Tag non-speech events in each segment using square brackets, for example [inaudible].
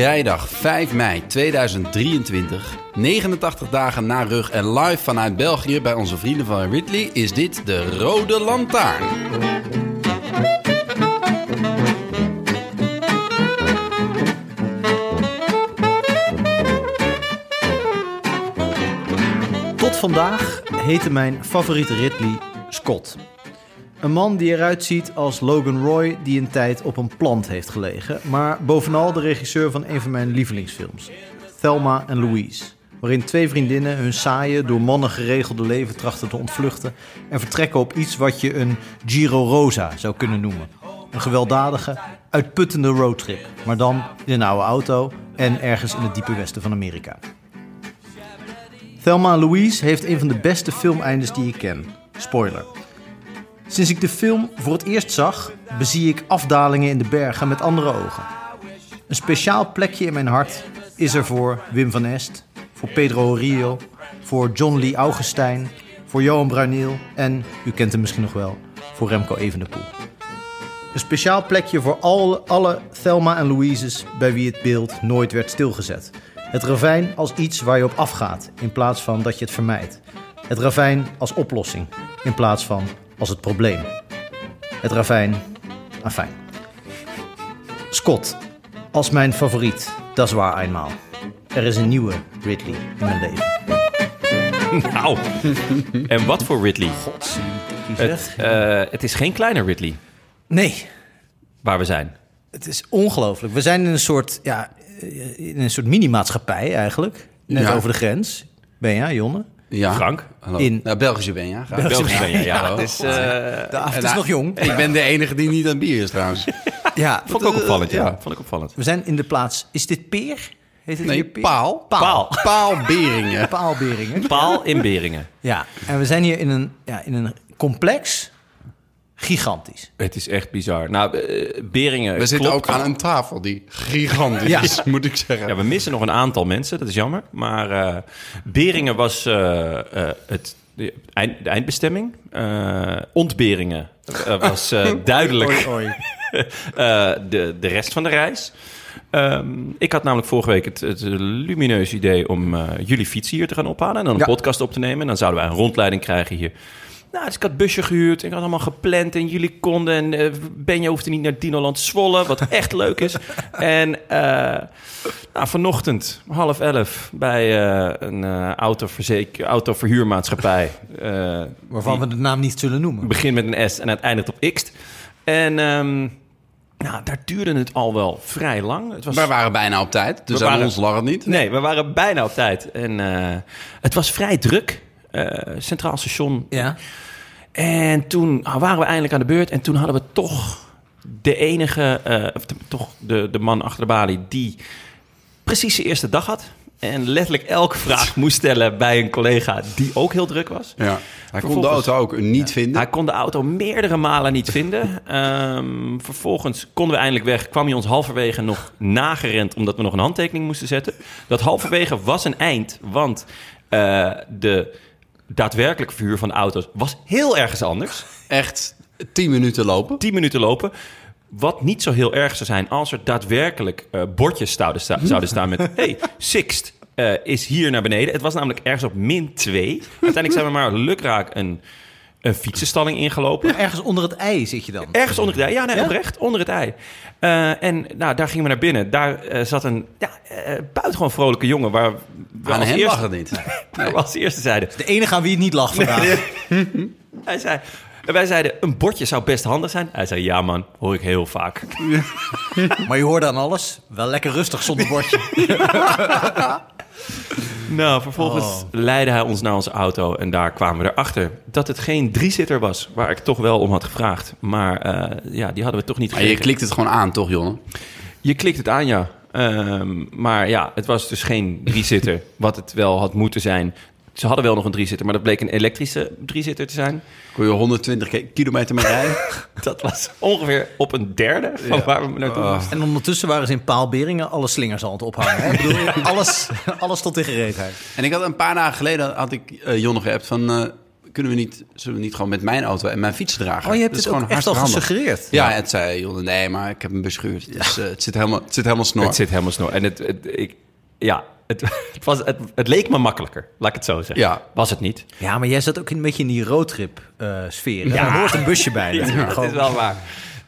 Vrijdag 5 mei 2023. 89 dagen na rug en live vanuit België bij onze vrienden van Ridley is dit de Rode Lantaarn. Tot vandaag heette mijn favoriete Ridley Scott. Een man die eruit ziet als Logan Roy die een tijd op een plant heeft gelegen, maar bovenal de regisseur van een van mijn lievelingsfilms, Thelma en Louise, waarin twee vriendinnen hun saaie, door mannen geregelde leven trachten te ontvluchten en vertrekken op iets wat je een Giro Rosa zou kunnen noemen. Een gewelddadige, uitputtende roadtrip, maar dan in een oude auto en ergens in het diepe westen van Amerika. Thelma Louise heeft een van de beste filmeindes die ik ken. Spoiler. Sinds ik de film voor het eerst zag, bezie ik afdalingen in de bergen met andere ogen. Een speciaal plekje in mijn hart is er voor Wim van Est, voor Pedro Rio, voor John Lee Augustijn, voor Johan Bruineel en, u kent hem misschien nog wel, voor Remco Evenepoel. Een speciaal plekje voor alle, alle Thelma en Louises bij wie het beeld nooit werd stilgezet. Het ravijn als iets waar je op afgaat in plaats van dat je het vermijdt. Het ravijn als oplossing in plaats van als het probleem. Het ravijn, afijn. Scott, als mijn favoriet, dat is waar eenmaal. Er is een nieuwe Ridley in mijn leven. [laughs] Nou, en wat voor Ridley? Het, Het, eh, het is geen kleine Ridley nee, waar we zijn. het is ongelooflijk. We zijn in een soort, ja, in een soort mini-maatschappij eigenlijk. Net Ja. over de grens. Ben je, Jonne? Ja. Frank? Hallo. In- Nou, Belgische ben je, ja. graag. Belgisch ben je, ja. Ja, het is, eh, De avond is nog [laughs] jong. Ik ben de enige die niet aan bier is trouwens. Ja, vond ik ook opvallend, ja. ja. Vond ik opvallend. We zijn in de plaats. Is dit Peer? Heet het Nee, hier Peer? Paal. Paal. Paal Beringen. Paalberingen. Paal in Beringen. Ja, en we zijn hier in een, ja, in een complex. Gigantisch. Het is echt bizar. Nou, eh, Beringen We zitten klopt. ook aan een tafel die gigantisch Ja. is, moet ik zeggen. Ja, we missen nog een aantal mensen, dat is jammer. Maar eh, Beringen was eh, het, de, eind, de eindbestemming. Eh Ontberingen was eh, [laughs] duidelijk [laughs] eh, de, de rest van de reis. Ehm, ik had namelijk vorige week het, het lumineuze idee om eh, jullie fietsen hier te gaan ophalen... en dan een Ja. podcast op te nemen. En dan zouden wij een rondleiding krijgen hier. Nou, dus ik had busje gehuurd. Ik had allemaal gepland en jullie konden. En eh, Benja hoefde niet naar Dinoland Zwolle, wat [laughs] echt leuk is. En eh, nou, vanochtend, half elf, bij eh, een eh autoverzeker, autoverhuurmaatschappij. eh, Waarvan we de naam niet zullen noemen. begint met een S en het eindigt op X. En ehm, nou, daar duurde het al wel vrij lang. Het was, Wij waren bijna op tijd, dus We aan waren- ons lag het niet. Nee, we waren bijna op tijd. En eh, het was vrij druk. Eh, Centraal station. Ja. En toen ah, waren we eindelijk aan de beurt. En toen hadden we toch de enige, eh, of de- toch de, de man achter de balie die precies de eerste dag had. En letterlijk elke vraag [laughs] moest stellen bij een collega die ook heel druk was. Ja. Hij kon de auto ook niet vinden. Hij kon de auto meerdere malen niet vinden. [laughs] Ehm, vervolgens konden we eindelijk weg. Kwam hij ons halverwege nog nagerend omdat we nog een handtekening moesten zetten. Dat halverwege was een eind, want eh, de daadwerkelijke verhuur van auto's was heel ergens anders. Echt tien minuten lopen. 10 minuten lopen. Wat niet zo heel erg zou zijn als er daadwerkelijk eh, bordjes zouden, sta- zouden staan met... hey, Sixt eh, is hier naar beneden. Het was namelijk ergens op min 2. Uiteindelijk zijn we maar lukraak een, een fietsenstalling ingelopen. Ergens onder het ei zit je dan. Ergens onder het ei. Ja, nee, Ja? oprecht. Onder het ei. Eh, en nou, daar gingen we naar binnen. Daar eh, zat een ja, eh, buitengewoon vrolijke jongen... waar we Aan als hem eerste, lag het niet. waar [laughs] we als eerste zeiden... De enige aan wie het niet lag vandaag. [laughs] Hij zei, En wij zeiden, een bordje zou best handig zijn. Hij zei, ja man, hoor ik heel vaak. [laughs] Maar je hoorde aan alles. Wel lekker rustig zonder bordje. [laughs] Nou, vervolgens Oh. leidde hij ons naar onze auto. En daar kwamen we erachter dat het geen driezitter was. Waar ik toch wel om had gevraagd. Maar eh, ja, die hadden we toch niet Maar je gekregen. klikt het gewoon aan, toch, Jonne? Je klikt het aan, ja. Ehm, maar ja, het was dus geen driezitter. [laughs] wat het wel had moeten zijn. Ze hadden wel nog een driezitter, maar dat bleek een elektrische driezitter te zijn. Kon je 120 ki- kilometer mee rijden? [laughs] Dat was ongeveer op een derde van waar we naartoe Oh. moesten. En ondertussen waren ze in Paalberingen alle slingers aan het ophangen. Hè? Ik bedoel, [laughs] alles, alles tot in gereedheid. en ik had een paar dagen geleden had ik eh Jonne geappt van... eh, kunnen we niet, zullen we niet gewoon met mijn auto en mijn fiets dragen? Oh, je hebt Dat het ook echt al gesuggereerd. Ja, het zei Jonne, nee, maar ik heb hem beschuurd. Dus het, zit helemaal, het zit helemaal snor. Het zit helemaal snor. En het, het, ik, ja, het, het, was, het, het leek me makkelijker, laat ik het zo zeggen. Ja. Was het niet. Ja, maar jij zat ook een beetje in die roadtrip-sfeer. Ja. Daar hoort een busje bij. [laughs] Ja, dat is wel waar.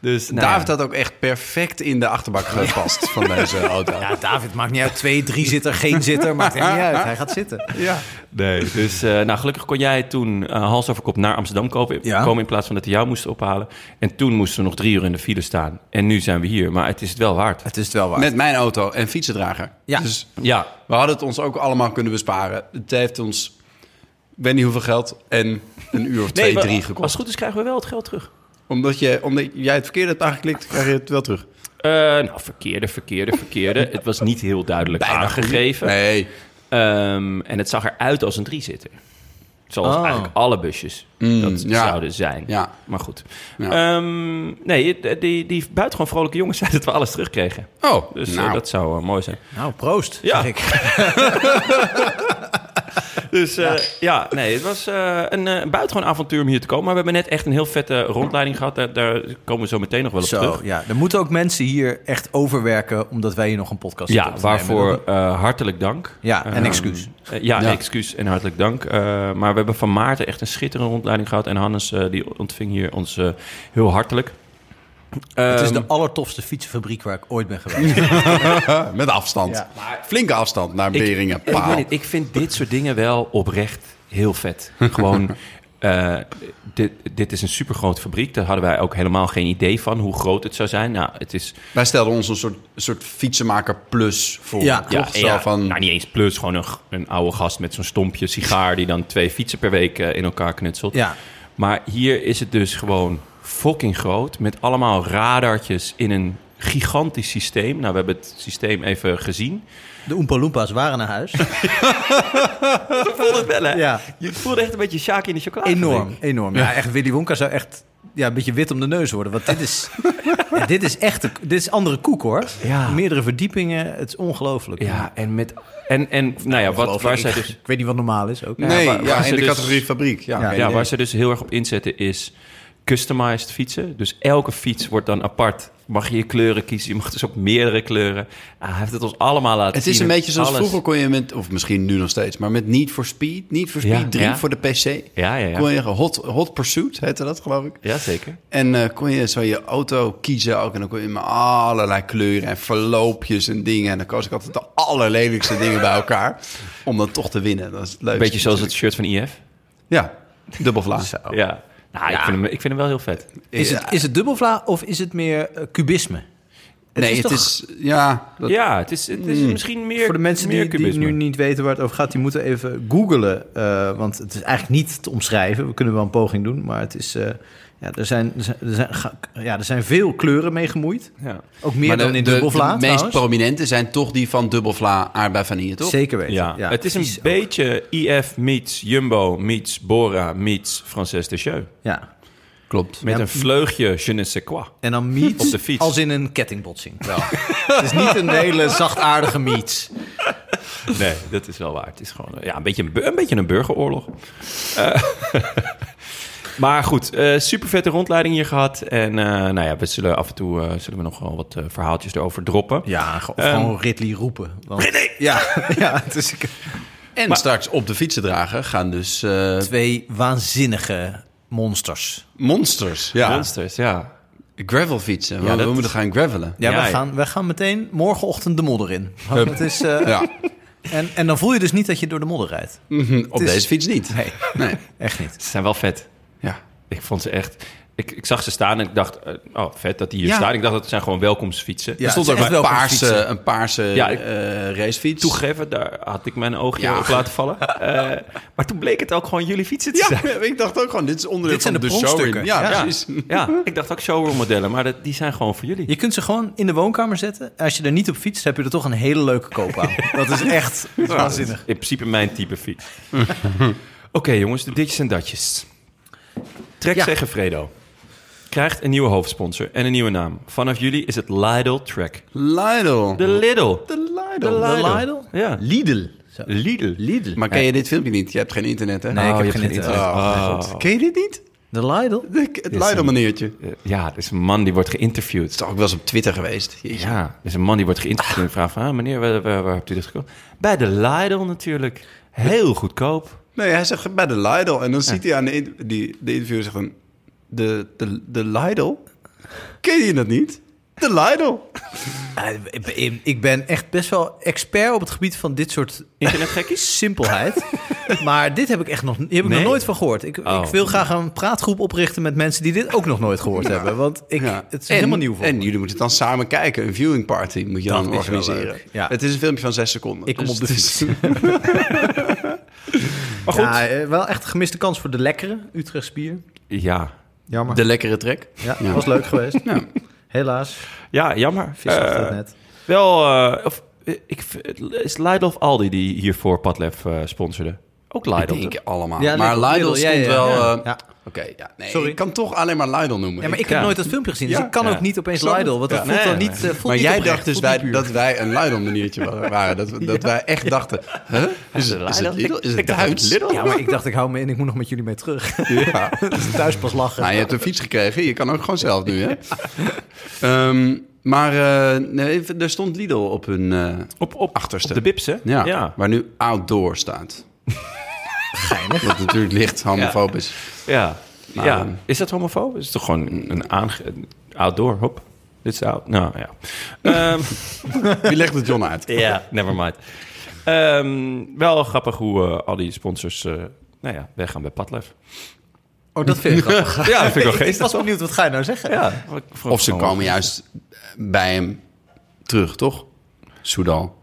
Dus, nou David ja. had ook echt perfect in de achterbak gepast van deze [laughs] auto. Ja, David, maakt niet uit. Twee, drie zitter, geen zitter. Maakt echt niet uit. Hij gaat zitten. Ja. Nee, dus eh, nou, gelukkig kon jij toen eh, hals over kop naar Amsterdam komen, Ja. komen in plaats van dat hij jou moest ophalen. En toen moesten we nog drie uur in de file staan. En nu zijn we hier, maar het is het wel waard. Het is het wel waar. Met mijn auto en fietsendrager. Ja. Dus Ja, we hadden het ons ook allemaal kunnen besparen. Het heeft ons, ik weet niet hoeveel geld, en een uur of twee, maar drie Als gekost. het goed is, krijgen we wel het geld terug. Omdat, je, omdat jij het verkeerde hebt aangeklikt, krijg je het wel terug. Eh, nou, verkeerde, verkeerde, verkeerde. [laughs] het was niet heel duidelijk aangegeven. Nee. Ehm, en het zag eruit als een driezitter. Zoals Oh. eigenlijk alle busjes Mm, dat ja. zouden zijn. Ja. Maar goed. Ja. Ehm, nee, die, die, die buitengewoon vrolijke jongens [laughs] zeiden dat we alles terugkregen. Oh, Dus eh, nou. dat zou eh, mooi zijn. Nou, proost, Ja. zeg ik. [laughs] [laughs] Dus eh, ja. nee, het was eh, een uh, buitengewoon avontuur om hier te komen. Maar we hebben net echt een heel vette rondleiding gehad. Daar, daar komen we zo meteen nog wel op Zo, terug. ja. Er moeten ook mensen hier echt overwerken... omdat wij hier nog een podcast Ja, te nemen. waarvoor hartelijk dank. Ja, en Ehm, excuus. ja, Ja. excuus en hartelijk dank. Maar we hebben van Maarten echt een schitterende rondleiding gehad. En Hannes die ontving hier ons heel hartelijk. Het is Ehm, de allertofste fietsenfabriek waar ik ooit ben geweest. [laughs] [laughs] Met afstand. Ja. Flinke afstand naar Beringen. ik, Paal. weet niet, ik vind dit soort dingen wel oprecht heel vet. Gewoon, [laughs] eh, dit, dit is een supergrote fabriek. Daar hadden wij ook helemaal geen idee van hoe groot het zou zijn. Nou, het is Wij stelden ons een soort, soort fietsenmaker plus voor. Ja. toch? ja, Zo ja, van, nou, niet eens plus, gewoon een, een oude gast met zo'n stompje sigaar... die dan twee fietsen per week eh, in elkaar knutselt. ja. Maar hier is het dus gewoon fucking groot. Met allemaal radartjes in een gigantisch systeem. Nou, we hebben het systeem even gezien. De Oompa Loompas waren naar huis. [laughs] Je voelde het wel, hè? Ja. Je voelde echt een beetje Sjaak in de chocolade. Enorm, enorm. Ja, echt, Willy Wonka zou echt ja, een beetje wit om de neus worden. Want dit is, [laughs] ja, dit is echt een- dit is andere koek, hoor. Ja. Meerdere verdiepingen, het is ongelooflijk. Ja, en met... En, en nou ja, wat, waar zij ik, dus... ik weet niet wat normaal is ook. nee, waar- ja, waar ze in de dus- categorie fabriek. Ja, Ja, waar ze dus heel erg op inzetten is customized fietsen. Dus elke fiets wordt dan apart. Mag je je kleuren kiezen. Je mag dus ook meerdere kleuren. Ah, hij heeft het ons allemaal laten Het zien. is een beetje zoals Alles. vroeger kon je met, of misschien nu nog steeds, maar met Need for Speed, Need for Speed Ja, 3 ja. voor de PC. Ja, ja, ja. Kon je hot, hot Pursuit, heette dat geloof ik. Ja, zeker. En eh, kon je zo je auto kiezen ook. En dan kon je met allerlei kleuren en verloopjes en dingen. En dan koos ik altijd de allerlelijkste dingen bij elkaar. Om dan toch te winnen. Dat is het leukste. Beetje zoals het shirt van IF. Ja, dubbel vla. [laughs] Ja. Nou, Ik, Ja. vind hem, ik vind hem wel heel vet. Is het, is het dubbelvla of is het meer eh, kubisme? nee, is het toch- is... Ja, dat, Ja, het is, het is misschien meer Voor de mensen die, nu niet weten waar het over gaat, die moeten even googlen. eh, want het is eigenlijk niet te omschrijven. We kunnen wel een poging doen, maar het is... eh, ja, er, zijn, er, zijn, ja, er zijn veel kleuren mee gemoeid. Ja. Ook meer maar de, dan in de- dubbelvla de meest trouwens. prominente zijn toch die van dubbelvla aardbei vanille, toch? Zeker weten. Ja. het is een beetje IF meets Jumbo meets Bora meets Frances de Chaux. Ja. Klopt. Met Ja, een vleugje je ne sais quoi. En dan meets Op de fiets. als in een kettingbotsing. Wel. [laughs] het is niet een hele zachtaardige meets. Nee, dat is wel waar. Het is gewoon ja, een, beetje een, een beetje een burgeroorlog. Eh, [laughs] maar goed, eh super vette rondleiding hier gehad. En eh, nou ja, we zullen af en toe eh, zullen we nog wel wat verhaaltjes erover droppen. Ja, ge- of Ehm, gewoon Ridley roepen. Want, Ja, [laughs] ja, het is En Maar- straks op de fietsen dragen gaan dus eh, twee waanzinnige monsters. monsters. Ja, Monsters, ja. gravel fietsen. Ja, we, dat- we moeten gaan gravelen. Ja, Ja, we, ja. gaan, we gaan meteen morgenochtend de modder in. Het is, eh, Ja, en, en dan voel je dus niet dat je door de modder rijdt. Mhm, op is- deze fiets niet. Nee, Nee. echt niet. Ze zijn wel vet. Ja. ik vond ze echt... Ik, ik zag ze staan en ik dacht, eh, oh vet dat die hier Ja. staan. Ik dacht, dat zijn gewoon welkomstfietsen. Ja, er stond het ook een paarse, een paarse Ja, ik- eh, racefiets. Toegeven, daar had ik mijn oogje Ja. op laten vallen. [laughs] Eh, maar toen bleek het ook gewoon jullie fietsen te Ja, zijn. [laughs] ik dacht ook gewoon, dit is onderdeel Dit zijn van de de, show. pronkstukken. Ja, Ja. precies. Ja, ik dacht ook showroom modellen, maar dat, die zijn gewoon voor jullie. Je kunt ze gewoon in de woonkamer zetten. Als je er niet op fietst, heb je er toch een hele leuke koop aan. [laughs] Dat is echt waanzinnig. In principe mijn type fiets. Oké jongens, de ditjes en datjes. Trek Ja. Segafredo krijgt een nieuwe hoofdsponsor en een nieuwe naam. Vanaf jullie is het Lidl Trek. Lidl. De Lidl. De De Lidl. Lidl. Ja. Lidl. Zo. Lidl. Lidl. Maar ken je dit filmpje niet? Je hebt geen internet, hè? Nee, ik Oh, heb je geen internet. Oh, God. Ken je dit niet? De Lidl? [laughs] De- Het Lidl-meneertje. Eh, Ja, er is een man die wordt geïnterviewd. is toch ook wel eens op Twitter geweest. Jeetje. Ja, er is een man die wordt geïnterviewd en vraagt van... Ah, meneer, waar, waar, waar hebt u dit gekocht? Bij de Lidl natuurlijk. Heel goedkoop. Nee, hij zegt bij de Lidl. En dan ziet hij aan de, die, de interviewer zegt. De, de, de Lidl? Ken je dat niet? De Lidl. [laughs] Ik ben- echt best wel expert op het gebied van dit soort Internetgekkies? [laughs] simpelheid. maar dit heb ik echt nog, heb ik Nee? nog nooit van gehoord. Ik, Oh. ik wil graag een praatgroep oprichten met mensen die dit ook nog nooit gehoord hebben. Want ik, Ja. het is en, helemaal nieuw voor En me. jullie moeten het dan samen kijken. Een viewing party moet je Dat dan organiseren. Ja. Het is een filmpje van zes seconden. Ik kom Dus op de fiets. [laughs] Maar goed. Ja, eh, wel echt een gemiste kans voor de lekkere Utrechts bier. Ja, Jammer. De lekkere trek. ja, Ja. was leuk geweest. [laughs] Ja. Helaas. ja jammer. Vis achter Eh, het net. Wel, eh, of, ik, is Lidl of Aldi die hiervoor Padlef eh sponsorde? Ook Ik Lidl. denk toch? allemaal. Ja, maar Lidl, Lidl Lidl, ja, stond ja, wel... ja. eh, Ja. Oké, ja, nee, Sorry. ik kan toch alleen maar Lidl noemen. Ja, maar ik ja. heb nooit dat filmpje gezien, dus Ja. ik kan Ja. ook niet opeens. Lidl. Want dat Ja. voelt Nee, dan nee, niet, nee. eh, voelt maar niet jij oprecht, dacht dus wij, dat wij een Lidl-maniertje waren. Dat, [laughs] dat wij echt dachten... Huh? Is, het, is het Lidl? Is het Ik Duits? Lidl? Ja, maar ik dacht, ik hou me in, ik moet nog met jullie mee terug. Ja. [laughs] dus thuis pas lachen. Nou, je hebt een fiets gekregen. Je kan ook gewoon zelf nu, hè? [laughs] Ehm, maar eh, nee, er stond Lidl op hun eh, Op, op, achterste. op de bips, hè? ja, ja. waar nu outdoor staat. Geinig. Wat natuurlijk licht homofobisch. Ja. Maar, ja. Is dat homofoob? Is het toch gewoon een aange... Outdoor, hop. Dit is out. Nou, ja. [laughs] Ehm, Wie legt het John uit? Ja, never mind. Ehm, wel grappig hoe eh, al die sponsors eh, nou ja, weggaan bij Padlef. Oh, dat vind ik grappig. Ja, dat vind ik wel ik geestig. was toch? benieuwd, wat ga je nou zeggen? Ja, Of ze komen juist bij hem terug, toch? Soudal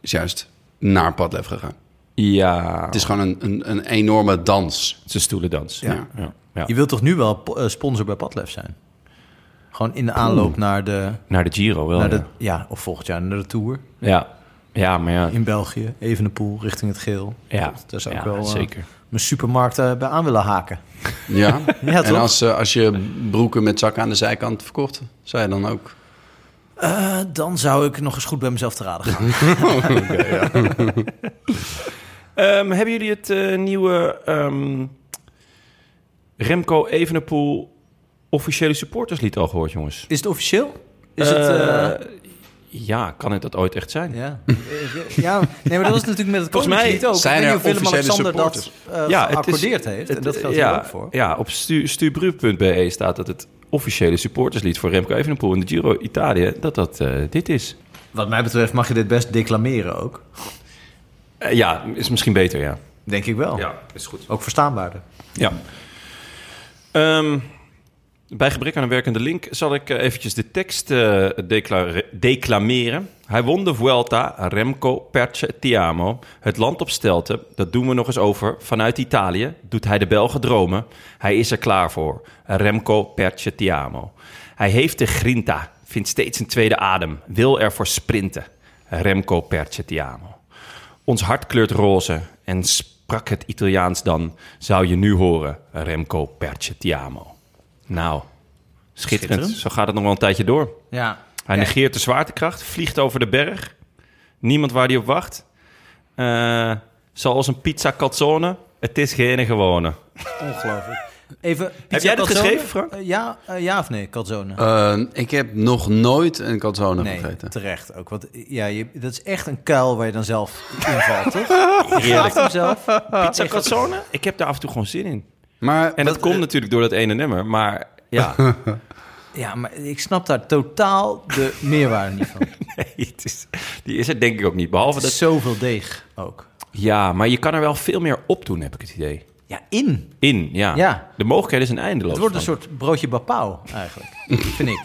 is juist naar Padlef gegaan. Ja, Het is gewoon een, een, een enorme dans. het is een stoelendans. Ja. Ja. Ja. Je wilt toch nu wel eh, sponsor bij Padlef zijn? Gewoon in de aanloop naar de, Naar de Giro wel, naar de... ja. Of volgend jaar naar de Tour. ja. Ja, maar ja. In België. Even een pool richting het geel. Ja, Dat, daar zou ik ja, wel eh, zeker. mijn supermarkt eh, bij aan willen haken. Ja, [laughs] Ja, en als, als je broeken met zakken aan de zijkant verkocht, zou je dan ook... Eh, dan zou ik nog eens goed bij mezelf te raden gaan. [laughs] [laughs] Ehm, hebben jullie het eh, nieuwe ehm, Remco Evenepoel officiële supporterslied al gehoord, jongens? Is het officieel? Is het... eh, Eh, ja, kan het dat ooit echt zijn? Ja. ja, nee, maar dat was natuurlijk met het Volgens mij ook. zijn ik weet er niet of officiële Willem-Alexander dat supporters. eh Ja, het is- geaccordeerd heeft. en dat geldt ja, hier ook voor. Ja, op stu, stubru.be staat dat het officiële supporterslied voor Remco Evenepoel in de Giro Italië, dat dat eh, dit is. Wat mij betreft mag je dit best declameren ook. Eh, ja, is misschien beter, ja. Denk ik wel. Ja, is goed. Ook verstaanbaarder. Ja. Ehm, bij gebrek aan een werkende link zal ik eh, eventjes de tekst eh, declare- declameren. Hij won de Vuelta, Remco Perce Ti amo. Het land op stelten, dat doen we nog eens over. Vanuit Italië doet hij de Belgen dromen. Hij is er klaar voor, Remco Perce Ti amo. Hij heeft de grinta, vindt steeds een tweede adem. Wil ervoor sprinten, Remco Perce Ti amo. Ons hart kleurt roze en sprak het Italiaans dan, zou je nu horen, Remco Perce Ti amo. Nou, schitterend. Schitterend. Zo gaat het nog wel een tijdje door. Ja. Hij negeert de zwaartekracht, vliegt over de berg. Niemand waar hij op wacht. Eh, zoals een pizza calzone, het is geen gewone. Ongelooflijk. Even, pizza Heb jij calzone? geschreven, Frank? Eh, ja, eh, ja of nee, calzone? Eh, ik heb nog nooit een calzone nee, gegeten. terecht ook. Want ja, je, dat is echt een kuil waar je dan zelf invalt, toch? [laughs] Je hem zelf. Pizza calzone? Ik heb daar af en toe gewoon zin in. Maar En dat wat- komt natuurlijk door dat ene nummer, maar ja. [laughs] Ja, maar ik snap daar totaal de meerwaarde niet van. [laughs] Nee, het is, die is er denk ik ook niet. Behalve Het dat zoveel deeg ook. Ja, maar je kan er wel veel meer op doen, heb ik het idee. Ja, in. In, ja. Ja. De mogelijkheden zijn eindeloos. Het wordt een soort broodje bapau eigenlijk, [laughs] vind ik.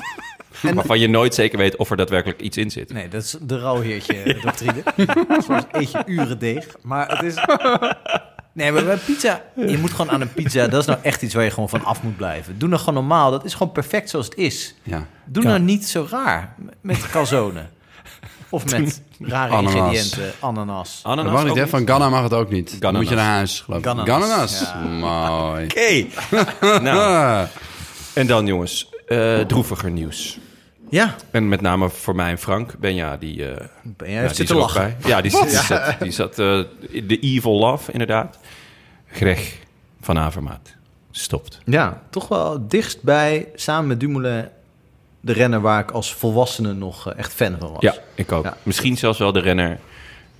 En, Waarvan je nooit zeker weet of er daadwerkelijk iets in zit. nee, dat is de rouwheertje [laughs] doctrine. Soms eet je uren deeg. Maar het is... Nee, maar bij pizza... Je moet gewoon aan een pizza... Dat is nou echt iets waar je gewoon van af moet blijven. Doe nou gewoon normaal. Dat is gewoon perfect zoals het is. Ja. Doe nou niet zo raar met calzone. Of met rare Ananas. ingrediënten. Ananas. Ananas Dat mag niet, hè? Van Ghana mag het ook niet. Dan moet je naar huis, geloof ik. Gananas. Gananas. Ja. Mooi. Oké. [laughs] nou, en dan jongens, eh, droeviger nieuws. Ja, En met name voor mij en Frank. Benja, die, eh ben jij ja, heeft die zitten er lachen. bij. Ja, die, die zat, die zat eh, de Evil Love, inderdaad. Greg van Avermaat stopt. Ja, toch wel dichtst bij, samen met Dumoulin, de renner waar ik als volwassene nog eh, echt fan van was. Ja, ik ook. Ja. Misschien zelfs wel de renner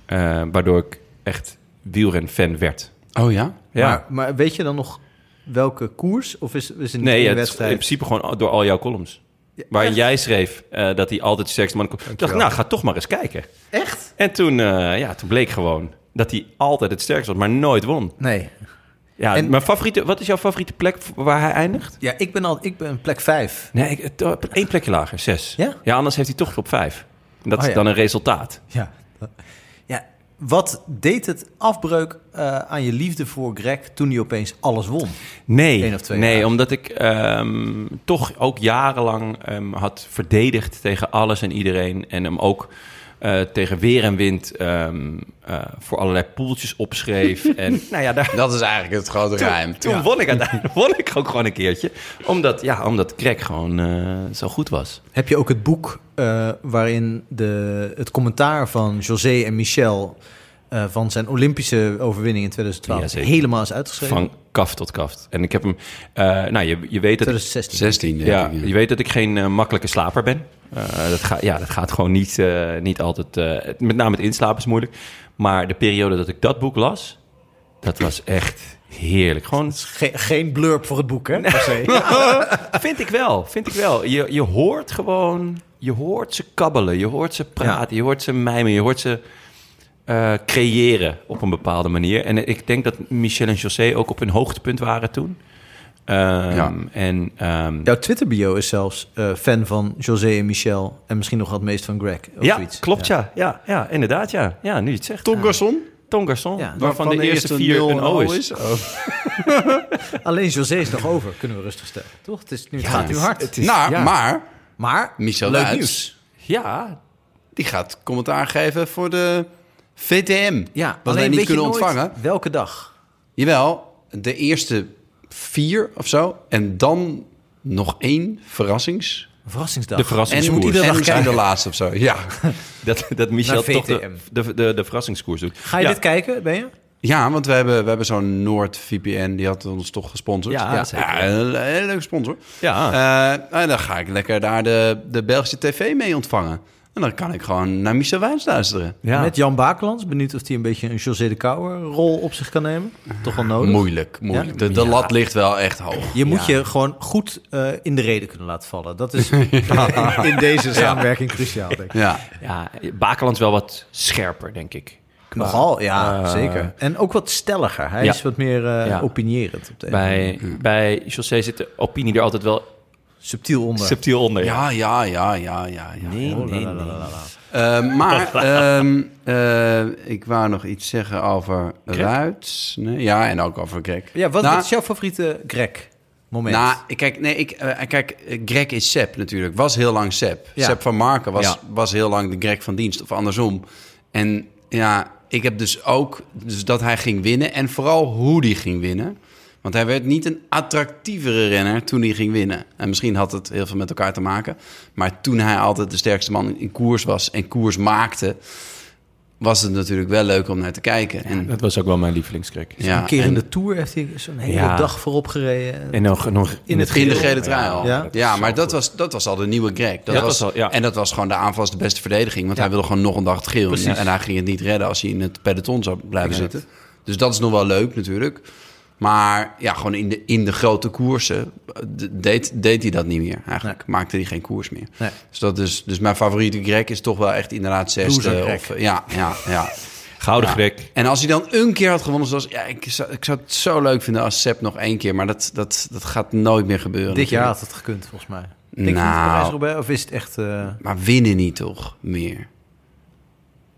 eh, waardoor ik echt wielren-fan werd. Oh ja? Ja. Maar, maar weet je dan nog welke koers? Of is, is het niet nee, het, in wedstrijd? principe gewoon door al jouw columns. Waarin jij schreef eh, dat hij altijd de sterkste man kon. Ik dacht, nou, ga toch maar eens kijken. Echt? En toen, eh, ja, toen bleek gewoon dat hij altijd het sterkste was, maar nooit won. Nee. Ja, En- mijn favoriete, wat is jouw favoriete plek waar hij eindigt? Ja, ik ben al, ik ben plek vijf. Nee, ik, één plekje lager, zes. Ja? Ja, anders heeft hij toch op vijf. Dat Oh, is ja. dan een resultaat. Ja. Ja, wat deed het afbreuk eh, aan je liefde voor Greg toen hij opeens alles won? Nee, Eén of twee nee jaar. omdat ik ehm, toch ook jarenlang ehm, had verdedigd tegen alles en iedereen. En hem ook eh, tegen weer en wind ehm, eh, voor allerlei poeltjes opschreef. [laughs] en nou ja, daar, Dat is eigenlijk het grote geheim. toen won ik uiteindelijk [laughs] won ik ook gewoon een keertje. Omdat, ja, omdat Greg gewoon eh, zo goed was. Heb je ook het boek eh, waarin de, het commentaar van José en Michel eh, van zijn Olympische overwinning in 2012 Ja, zeker. helemaal is uitgeschreven? Van kaft tot kaft. En ik heb hem... eh, nou, je, je weet dat... 2016. 16, denk Ja, ik, je weet dat ik geen makkelijke slaper ben. Eh, dat, gaat ja, dat gaat gewoon niet, eh, niet altijd... eh, met name het inslapen is moeilijk. Maar de periode dat ik dat boek las... dat was echt heerlijk. Gewoon, Ge- geen blurb voor het boek, hè? per se. [laughs] [laughs] vind ik wel, vind ik wel. Je, je hoort gewoon... Je hoort ze kabbelen, je hoort ze praten, je hoort ze mijmen, je hoort ze creëren op een bepaalde manier. En ik denk dat Michel en José ook op hun hoogtepunt waren toen. Ehm, Ja. En ehm, Jouw Twitter-bio is zelfs eh, fan van José en Michel. En misschien nog wat meest van Greg. Of ja, zoiets. klopt ja. ja. Ja, inderdaad ja. Ja, nu je het zegt. Tom Garçon? Tom Garçon, Ja. waarvan de, eerste vier een O is. [laughs] Alleen José is nog over, kunnen we rustig stellen. Toch? Het, is nu, het gaat nu hard. het is- nou, ja. maar maar Michel leuk Duits, nieuws. Ja, die gaat commentaar geven voor de VTM. Ja, wat wij niet kunnen ontvangen. Welke dag? Jawel, de eerste vier of zo. En dan nog één verrassings. Verrassingsdag. de En verrassingskoers. moet iedereen dag misschien de laatste of zo. Ja. [laughs] dat, dat Michel toch de, de, de, de verrassingskoers doet. Ga je ja. dit kijken, ben je? ja, want we hebben, we hebben zo'n NoordVPN. Die had ons toch gesponsord. Ja, zeker. Ja, een hele leuke sponsor. Ja. Eh, en dan ga ik lekker daar de, de Belgische tv mee ontvangen. En dan kan ik gewoon naar Michel Wijns luisteren. ja. Met Jan Bakelands. Benieuwd of hij een beetje een José de Kouwer rol op zich kan nemen. Toch wel nodig. Moeilijk, moeilijk. Ja? De, de lat ligt wel echt hoog. Je moet je gewoon goed eh, in de reden kunnen laten vallen. Dat is [laughs] in deze samenwerking cruciaal, denk ik. Ja. ja, Bakelands wel wat scherper, denk ik. Qua- Nogal, ja, eh, zeker. En ook wat stelliger. Hij Ja. is wat meer eh, Ja. opinierend. Op Bij, bij José zit de opinie er altijd wel. Subtiel onder. subtiel onder. Ja, ja, ja, ja, ja. ja. Nee, Oh, nee, nee. maar [laughs] ehm, eh, ik wou nog iets zeggen over Ruits. Nee, ja, en ook over Greg. Ja, wat, Nou, wat is jouw favoriete Greg moment? Nou, kijk, nee, ik, eh, kijk, eh, Greg is Sepp natuurlijk. Was heel lang Sepp. Ja. Sepp van Marken was, Ja. was heel lang de Greg van dienst, of andersom. En ja, ik heb dus ook dus dat hij ging winnen en vooral hoe hij ging winnen. Want hij werd niet een attractievere renner toen hij ging winnen. En misschien had het heel veel met elkaar te maken. Maar toen hij altijd de sterkste man in koers was en koers maakte... was het natuurlijk wel leuk om naar te kijken. En, Dat was ook wel mijn lievelingskrek. ja, een keer in de Tour heeft hij zo'n hele Ja. dag voorop gereden. En nog, nog in, het In de gele trui al. Ja. Ja, maar dat was, dat was al de nieuwe Greg. Dat Ja, was, dat was al- ja. En dat was gewoon de aanval was de beste verdediging. Want hij wilde gewoon nog een dag het geel. Precies. En hij ging het niet redden als hij in het peloton zou blijven zitten. Dus dat is nog wel leuk natuurlijk. Maar ja, gewoon in de, in de grote koersen eh, deed, deed hij dat niet meer. Eigenlijk maakte hij geen koers meer. Nee. Dus, dat is, dus mijn favoriete Greg is toch wel echt inderdaad zesde. Of, eh, ja, ja, ja. Gouden Ja. Greg. En als hij dan een keer had gewonnen, zoals... Ja, ik zou, ik zou het zo leuk vinden als Sepp nog één keer. Maar dat, dat, dat gaat nooit meer gebeuren. Dit jaar had het gekund, volgens mij. Denk Nou. Of is het echt... eh, Maar winnen niet toch meer?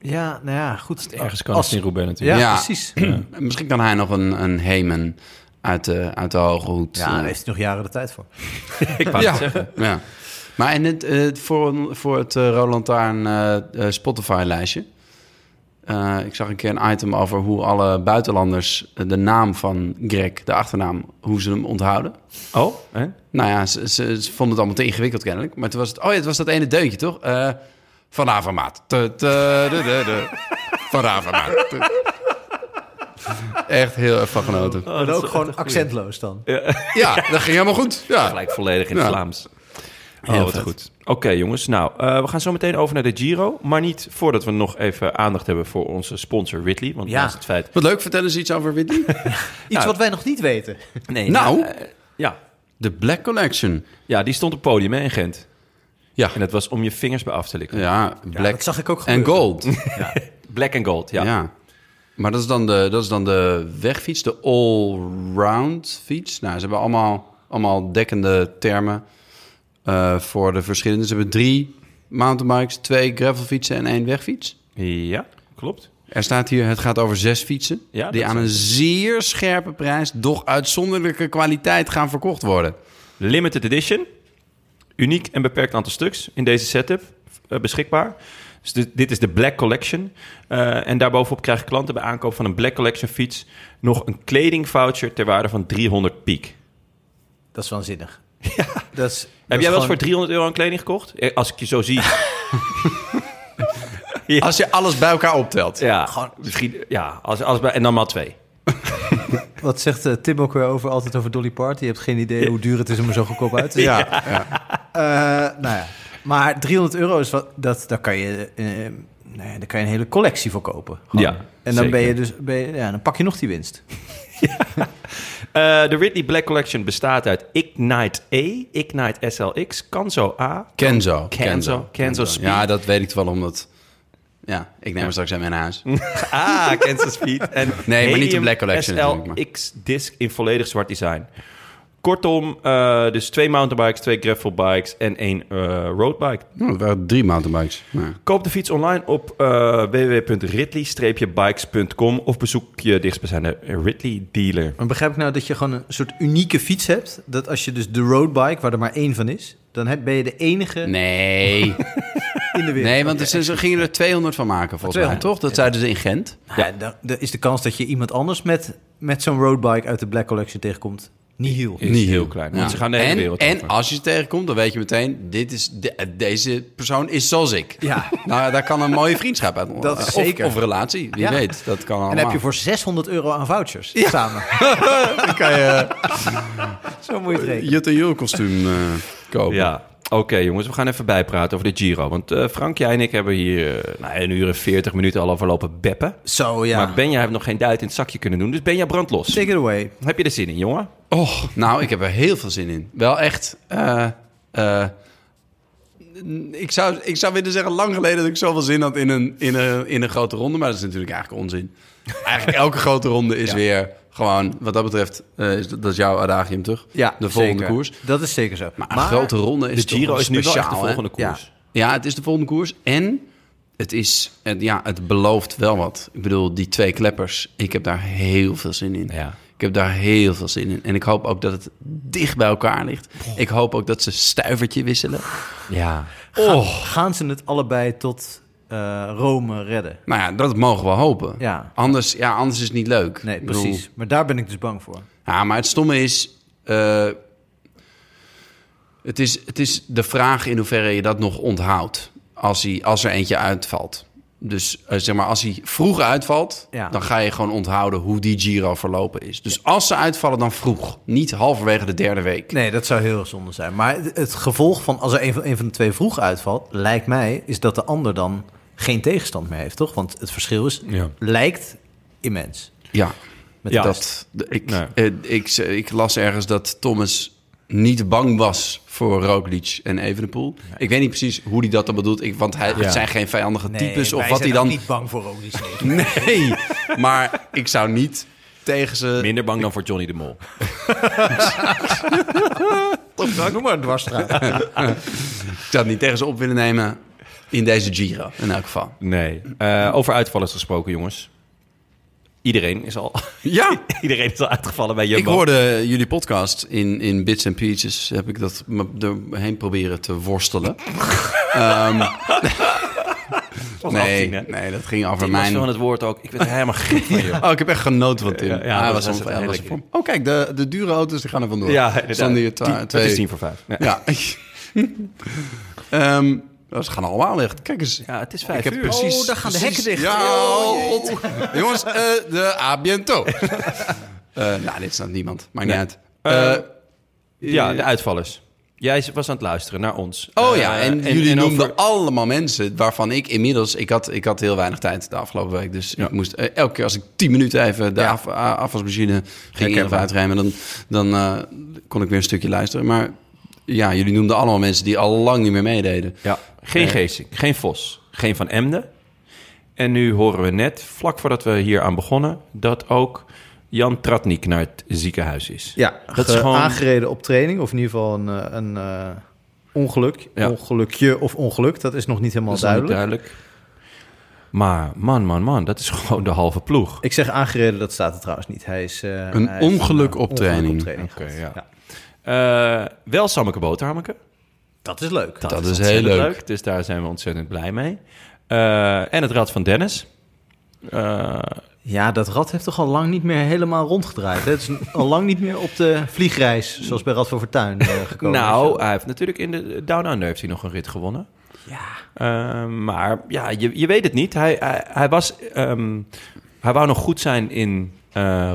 Ja, nou ja, goed. Ergens kan Als- het in Roubaix Ja, natuurlijk. Ja. precies. [clears throat] Misschien kan hij nog een, een Hemen uit de, uit de hoge hoed. Ja, eh, daar heeft hij nog jaren de tijd voor. [laughs] Ik wou ja. het zeggen. ja. Maar in het, eh, voor, voor het eh, Roland Taarn eh, eh, Spotify-lijstje... eh, ik zag een keer een item over hoe alle buitenlanders eh, de naam van Greg, de achternaam, hoe ze hem onthouden. Oh, hè? Nou ja, ze, ze, ze vonden het allemaal te ingewikkeld kennelijk. Maar toen was het, oh ja, het was dat ene deuntje, toch? Eh van Avermaat. Te- te- de- de- de. Van Avermaat. Echt heel erg van genoten. maar ook gewoon accentloos dan. Ja, dat ging helemaal goed. Ja. Gelijk volledig in het Ja. Vlaams. Heel wat vet. goed. Oké, jongens. Nou, eh, we gaan zo meteen over naar de Giro. Maar niet voordat we nog even aandacht hebben voor onze sponsor Ridley. Want Ja. het feit... Wat leuk, vertel eens iets over Whitney. [laughs] Iets wat wij nog niet weten. Nee, Nou. eh, ja. De Black Collection. ja, die stond op het podium hè, in Gent. Ja, En dat was om je vingers bij af te likken. ja Black dat zag ik ook en. Gold. [laughs] Black and gold, ja. Ja. Maar dat is, dan de, dat is dan de wegfiets, de all-round fiets. Nou, ze hebben allemaal, allemaal dekkende termen eh, voor de verschillende. Ze hebben drie mountainbikes, twee gravelfietsen en één wegfiets. Ja, klopt. Er staat hier, het gaat over zes fietsen... Ja, die aan een zeer scherpe prijs... doch uitzonderlijke kwaliteit gaan verkocht worden. Limited edition. Uniek en beperkt aantal stuks in deze setup eh, beschikbaar. Dus dit, dit is de Black Collection. Eh, en daarbovenop krijgen klanten bij aankoop van een Black Collection fiets... nog een kledingvoucher ter waarde van 300 piek. Dat is waanzinnig. [laughs] Ja. Dat is, Heb jij wel eens voor gewoon- 300 euro aan kleding gekocht? Eh, Als ik je zo zie. [laughs] Als je alles bij elkaar optelt. ja, gewoon, misschien, ja als, als bij, en dan maar twee. [laughs] Wat zegt eh, Tim ook weer over, altijd over Dolly Parton? Je hebt geen idee hoe duur het is om er zo goedkoop uit te zien. Ja, ja. Eh, nou ja. Maar 300 euro is wat, dat, daar kan je, eh, nee, daar kan je een hele collectie voor kopen. Gewoon. Ja, en dan zeker. ben je dus, ben je, ja, dan pak je nog die winst. [laughs] Eh, de Ridley Black Collection bestaat uit Ignite E, Ignite SLX, Canzo A, Kenzo. Kenzo, Kenzo Speed. Ja, dat weet ik wel, omdat... Ja, ik neem hem straks aan mijn huis. [laughs] Ah, Kenzo Speed. En Nee, maar niet de Black Collection SLX disc in volledig zwart design. Kortom, eh, dus twee mountainbikes, twee gravelbikes en één eh, roadbike. Nou, dat waren drie mountainbikes. Ja. Koop de fiets online op eh www.ridley-bikes.com of bezoek je dichtstbijzijnde Ridley dealer. Maar begrijp ik nou dat je gewoon een soort unieke fiets hebt? Dat als je dus de roadbike, waar er maar één van is, dan heb, ben je de enige Nee, [laughs] in de wereld. nee want ze, ze gingen er 200 van maken volgens mij, 200, toch? Dat zeiden ze in Gent. Ja, dan, dan is de kans dat je iemand anders met, met zo'n roadbike uit de Black Collection tegenkomt niet heel. Is Niet heel klein. Want ze gaan de hele en, wereld En over. als je ze tegenkomt, dan weet je meteen... Dit is de- deze persoon is zoals ik. Ja. [laughs] Nou, daar kan een mooie vriendschap uit Dat is Of- zeker. Of, relatie, wie Ja. weet. Dat kan allemaal. En dan heb je voor 600 euro aan vouchers samen. [laughs] Dan kan je Zo moet je het rekenen. Jut en Jul kostuum eh, kopen. Ja, oké jongens, we gaan even bijpraten over de Giro. Want eh, Frank, jij en ik hebben hier eh, nou, een uur en 40 minuten al over lopen beppen. Zo, ja. Maar Benja heeft nog geen duit in het zakje kunnen doen. Dus Benja brandlos. Take it away. Heb je er zin in, jongen? Oh, nou, ik heb er heel veel zin in. Wel echt. eh, eh, ik, zou, ik zou willen zeggen, lang geleden dat ik zoveel zin had in een, in, een, in een grote ronde. Maar dat is natuurlijk eigenlijk onzin. Eigenlijk elke grote ronde is weer gewoon, wat dat betreft, eh, is dat, is jouw adagium, toch? Ja, De volgende zeker. koers. Dat is zeker zo. Maar, een grote ronde is De Giro is nu wel echt de hè? volgende koers. Ja, het is de volgende koers. En het is, het, ja, het belooft wel wat. Ik bedoel, die twee kleppers, ik heb daar heel veel zin in. Ja. Ik heb daar heel veel zin in. En ik hoop ook dat het dicht bij elkaar ligt. Ik hoop ook dat ze stuivertje wisselen. Ja. Gaan, gaan ze het allebei tot eh, Rome redden? Nou ja, dat mogen we hopen. Ja. Anders, ja, anders is het niet leuk. Nee, bedoel, precies. Maar daar ben ik dus bang voor. Ja, maar het stomme is... eh, het is... Het is de vraag in hoeverre je dat nog onthoudt. Als, hij, als er eentje uitvalt. Dus eh, zeg maar, als hij vroeg uitvalt... Ja. dan ga je gewoon onthouden hoe die Giro verlopen is. Dus als ze uitvallen, dan vroeg. Niet halverwege de derde week. Nee, dat zou heel zonde zijn. Maar het, het gevolg van als er een van, een van de twee vroeg uitvalt, lijkt mij, is dat de ander dan geen tegenstand meer heeft, toch? Want het verschil is, Ja. lijkt immens. Ja, Met Ja. dat, ik, Nee. eh, ik, ik las ergens dat Thomas niet bang was voor Roglic en Evenepoel. Ik weet niet precies hoe hij dat dan bedoelt. Ik, want hij, het zijn geen vijandige types. Of wat hij dan... niet bang voor Roglic. [laughs] Nee, maar ik zou niet tegen ze... Minder bang dan voor Johnny de Mol. [laughs] Noem maar een dwarsstraat. [laughs] Ik zou het niet tegen ze op willen nemen in deze Giro, in elk geval. Nee. Eh, over uitvallers gesproken, jongens. Iedereen is al, [laughs] Ja, [laughs] iedereen is al uitgevallen bij Jumbo. ik hoorde jullie podcast in, in Bits and Pieces. Heb ik dat me doorheen proberen te worstelen. [laughs] Ehm, was nee, 18, hè? nee, dat ging over mijn... van het woord ook. Ik werd er helemaal gek van, joh. Oh, ik heb echt genoten van Tim. Ja, ja, hij dat was, was was vorm. Oh, kijk, de, de dure auto's die gaan er vandoor. Ja, inderdaad. Staan Het twee... is tien voor vijf. Ja, Ja. Ehm, ze gaan allemaal echt. Kijk eens. Ja, het is vijf Ik heb precies... Oh, daar gaan de hekken dicht. Ja, oh, jongens, eh, de a biento. [laughs] Eh, nou, dit staat niemand. Maakt Nee. niet uit. Eh, Ja, de uitvallers. Jij was aan het luisteren naar ons. Oh ja, en, jullie noemden over- allemaal mensen waarvan ik inmiddels... Ik had, ik had heel weinig tijd de afgelopen week. Dus ik moest elke keer als ik tien minuten even de Ja. af, afwasmachine ging in of uitrijden... dan, dan eh, kon ik weer een stukje luisteren. Maar ja, jullie noemden allemaal mensen die al lang niet meer meededen. Ja, geen Eh. Geesink, geen Vos, geen Van Emden. En nu horen we net, vlak voordat we hier aan begonnen... dat ook Jan Tratnik naar het ziekenhuis is. Ja, Dat is ge- gewoon- aangereden op training. Of in ieder geval een, eh, een eh, ongeluk. Ja. Ongelukje of ongeluk. Dat is nog niet helemaal Dat is nog niet duidelijk. duidelijk. Maar man, man, man, dat is [laughs] gewoon de halve ploeg. Ik zeg aangereden, dat staat er trouwens niet. Hij is, eh, Een hij ongeluk een, op training. Oké. Ja. Eh, wel Sammeke Boterhammeke. Dat is leuk. Dat is heel leuk. Dus daar zijn we ontzettend blij mee. Eh, en het rad van Dennis. Eh, Ja, dat rad heeft toch al lang niet meer helemaal rondgedraaid. hè? Het is al lang niet meer op de vliegreis, zoals bij Rad van Fortuin, eh, gekomen. nou, hij heeft natuurlijk in de Down Under heeft hij nog een rit gewonnen. ja. Maar ja, je, je weet het niet. Hij, hij, hij was, ehm, hij wou nog goed zijn in eh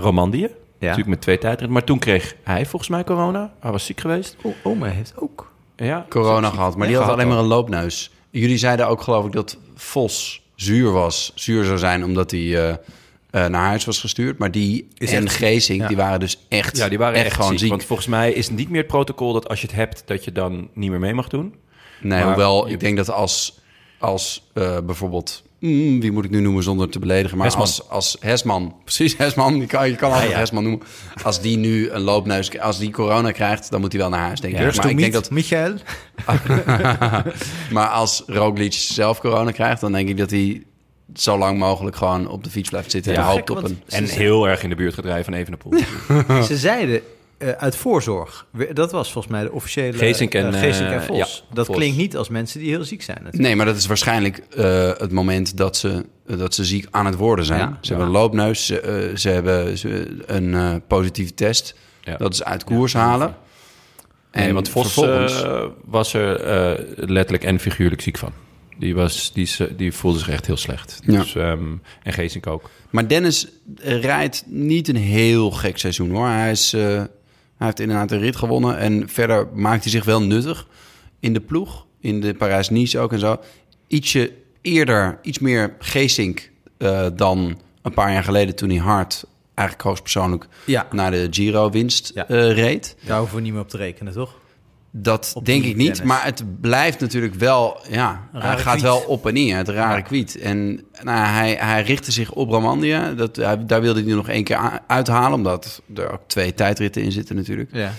Romandie. Natuurlijk met twee tijdritten. Maar toen kreeg hij volgens mij corona. Hij was ziek geweest. O- oma heeft ook. Ja, Corona gehad, maar die Ja, had alleen maar een loopneus. Jullie zeiden ook geloof ik dat Vos zuur was. Zuur zou zijn omdat hij eh, eh, naar huis was gestuurd. Maar die Is en Geesink, ja. die waren dus echt, Ja, die waren echt, gewoon ziek. ziek. Want volgens mij is het niet meer het protocol dat als je het hebt, dat je dan niet meer mee mag doen. Nee, Maar- hoewel ik denk dat als, als eh, bijvoorbeeld... mm, wie moet ik nu noemen zonder te beledigen? Maar Hesman. als, als Hesman, [laughs] precies Hesman, je kan, je kan altijd ja. Hesman noemen. Als die nu een loopneus, als die corona krijgt, dan moet hij wel naar huis, denk ik. Maar ik denk dat, Michael? [laughs] maar als Roglic zelf corona krijgt, dan denk ik dat hij zo lang mogelijk gewoon op de fiets blijft zitten Ja, en hoopt gek, op want- een... En heel erg in de buurt gedreven van Evenepoel. [laughs] Ze zeiden eh, uit voorzorg. Dat was volgens mij de officiële... Geesink en, eh, Geesink en eh, Vos. ja, dat Vos. klinkt niet als mensen die heel ziek zijn. natuurlijk. Nee, maar dat is waarschijnlijk eh, het moment dat ze, dat ze ziek aan het worden zijn. Ja. ze hebben een loopneus, ze, eh, ze hebben ze- een eh, positieve test. Ja. Dat is uit koers halen. En want Vos vervolgens... eh, was er eh, letterlijk en figuurlijk ziek van. Die, was, die, eh, die voelde zich echt heel slecht. Ja. Dus, ehm, en Geesink ook. Maar Dennis eh, rijdt niet een heel gek seizoen hoor. Hij, is, eh, hij heeft inderdaad een rit gewonnen. En verder maakt hij zich wel nuttig in de ploeg. In de Parijs-Nice ook en zo. Ietsje eerder, iets meer Geesink eh, dan een paar jaar geleden... toen hij hard, eigenlijk hoogstpersoonlijk, Ja. naar de Giro-winst Ja. eh, reed. Daar hoeven we niet meer op te rekenen, toch? Dat Op denk ik niet, maar het blijft natuurlijk wel... Ja, hij gaat kwiet. wel op en neer, het rare Ja. kwiet. En nou, hij, hij richtte zich op Romandie. Dat, hij, daar wilde hij nog één keer uithalen... omdat er ook twee tijdritten in zitten natuurlijk. Ja.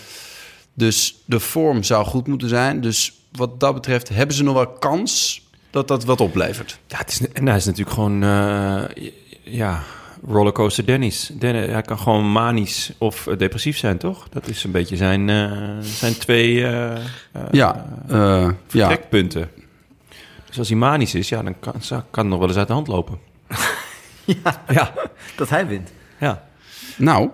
Dus de vorm zou goed moeten zijn. Dus wat dat betreft hebben ze nog wel kans dat dat wat oplevert. Ja, het is, en hij is natuurlijk gewoon... eh, ja, rollercoaster Dennis. Den- hij kan gewoon manisch of eh, depressief zijn, toch? Dat is een beetje zijn, eh, zijn twee eh, eh, Ja, eh, ja. trekpunten. Dus als hij manisch is, ja, dan kan, kan het nog wel eens uit de hand lopen. [laughs] ja, Ja, dat hij wint. ja. nou...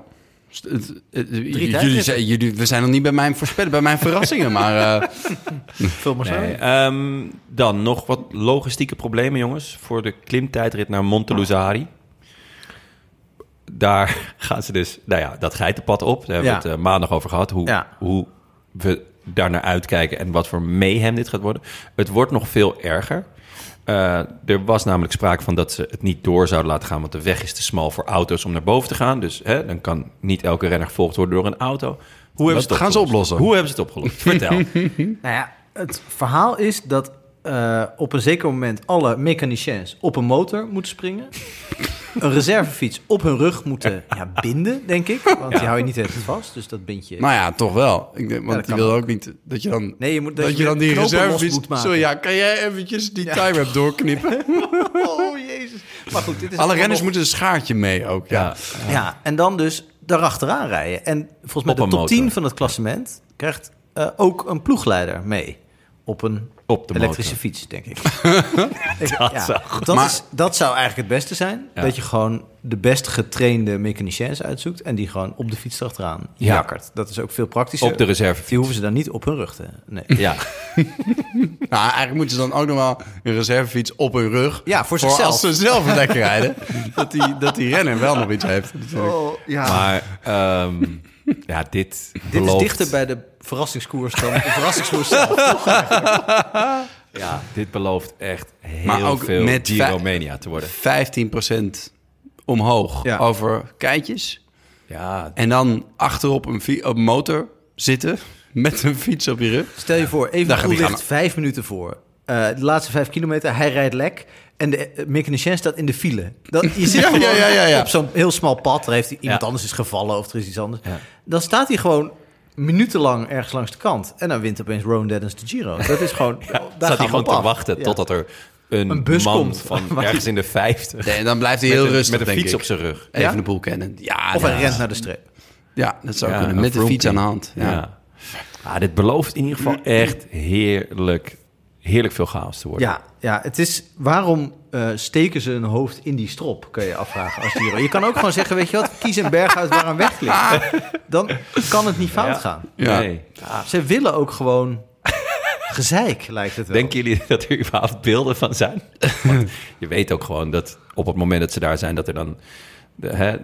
st- het- het- jullie, tijdritten. zijn- jullie, we zijn nog niet bij mijn voorspellen, bij mijn verrassingen, maar... eh, [laughs] Vul maar zo. Nee, ehm, dan nog wat logistieke problemen, jongens. Voor de klimtijdrit naar Monteluzari. Daar [laughs] gaan ze dus, nou ja, dat geitenpad op. Daar hebben we Ja. het eh, maandag over gehad. Hoe, Ja. hoe we daar naar uitkijken en wat voor mayhem dit gaat worden. Het wordt nog veel erger. Eh, er was namelijk sprake van dat ze het niet door zouden laten gaan... want de weg is te smal voor auto's om naar boven te gaan. Dus hè, dan kan niet elke renner gevolgd worden door een auto. Hoe hebben ze het gaan ze oplossen? Hoe hebben ze het opgelost? Vertel. [laughs] Nou ja, het verhaal is dat eh, op een zeker moment alle mechaniciens op een motor moeten springen. Een reservefiets op hun rug moeten [laughs] ja, binden, denk ik. Want die hou je niet echt vast, dus dat bind je... Nou ja, toch wel. Ik denk, want die wil ook. niet dat je dan... nee, je moet, Dat, je dan die reservefiets... moet maken. Ja, kan jij eventjes die time doorknippen? [laughs] Oh, jezus. Maar goed, dit is Alle renners moeten een schaartje mee ook, ja. Ja. En dan dus daarachteraan rijden. En volgens mij Op de top motor. 10 van het klassement krijgt eh, ook een ploegleider mee. Op een Op de elektrische motor. fiets, denk ik. [laughs] Dat zou goed dat, Maar- is, dat zou eigenlijk het beste zijn. Ja. Dat je gewoon de best getrainde mechaniciens uitzoekt... en die gewoon op de fiets erachteraan Ja. jakkert. Dat is ook veel praktischer. Op de reserve. Die hoeven ze dan niet op hun rug te... Nee. Ja. [laughs] Nou, eigenlijk moeten ze dan ook nog wel een reservefiets op hun rug. Ja, voor zichzelf. als ze zelf [laughs] lekker rijden. dat, die, dat die renner wel nog iets heeft. natuurlijk. ja. Maar ehm, ja, dit Dit belooft... is dichter bij de verrassingskoers dan de verrassingskoers zelf. [laughs] Ja, dit belooft echt heel Maar ook veel met Giro-mania te worden. 15% omhoog Ja. over keitjes. Ja, En dan achterop een, op motor zitten met een fiets op je rug. Stel je voor, even goed ligt vijf minuten voor. Eh, de laatste vijf kilometer, hij rijdt lek. En de mechanicien staat in de file. Dan, je zit Ja, gewoon ja, ja, ja, ja. op zo'n heel smal pad. Er heeft iemand Ja. anders is gevallen of er is iets anders. Ja. Dan staat hij gewoon minutenlang ergens langs de kant. En dan wint opeens Rowan Dennis de Giro. Dat is gewoon... [laughs] daar staat gaan hij gewoon op te af. wachten Ja. totdat er een, Een bus man komt. van [laughs] ergens in de vijftig... Nee, en dan blijft hij heel rustig, met een fiets ik. op zijn rug. Even Ja? de boel kennen. Ja, Of ja. hij rent naar de streep. Ja, dat zou Ja, kunnen. Met de fiets aan de hand. Ja. Ja. Ah, dit belooft in ieder geval [clears throat] echt heerlijk, heerlijk veel chaos te worden. Ja, ja, het is... Waarom eh, steken ze hun hoofd in die strop, kun je afvragen als Giro. Je kan ook gewoon zeggen, weet je wat, kies een berg uit waar een weg ligt. Dan kan het niet fout Ja. gaan. Ja. Nee. Ze willen ook gewoon gezeik, lijkt het wel. Denken jullie [laughs] dat er überhaupt beelden van zijn? Want je weet ook gewoon dat op het moment dat ze daar zijn, dat er dan de, hè,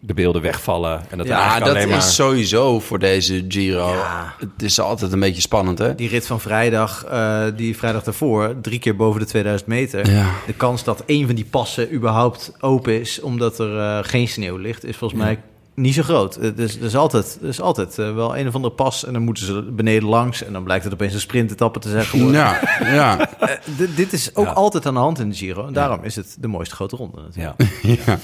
de beelden wegvallen. En dat Ja, eigenlijk dat alleen maar... is sowieso voor deze Giro. Ja. Het is altijd een beetje spannend, hè? Die rit van vrijdag, eh, die vrijdag daarvoor, drie keer boven de 2000 meter. Ja. De kans dat één van die passen überhaupt open is, omdat er eh, geen sneeuw ligt, is volgens mij niet zo groot. Het is, er is altijd, er is altijd eh, wel een of andere pas en dan moeten ze beneden langs. En dan blijkt het opeens een sprintetappe te zijn geworden. Ja, ja. [laughs] Dit- dit is ook Ja. altijd aan de hand in de Giro. En daarom is het de mooiste grote ronde natuurlijk. [laughs] Ja. ja.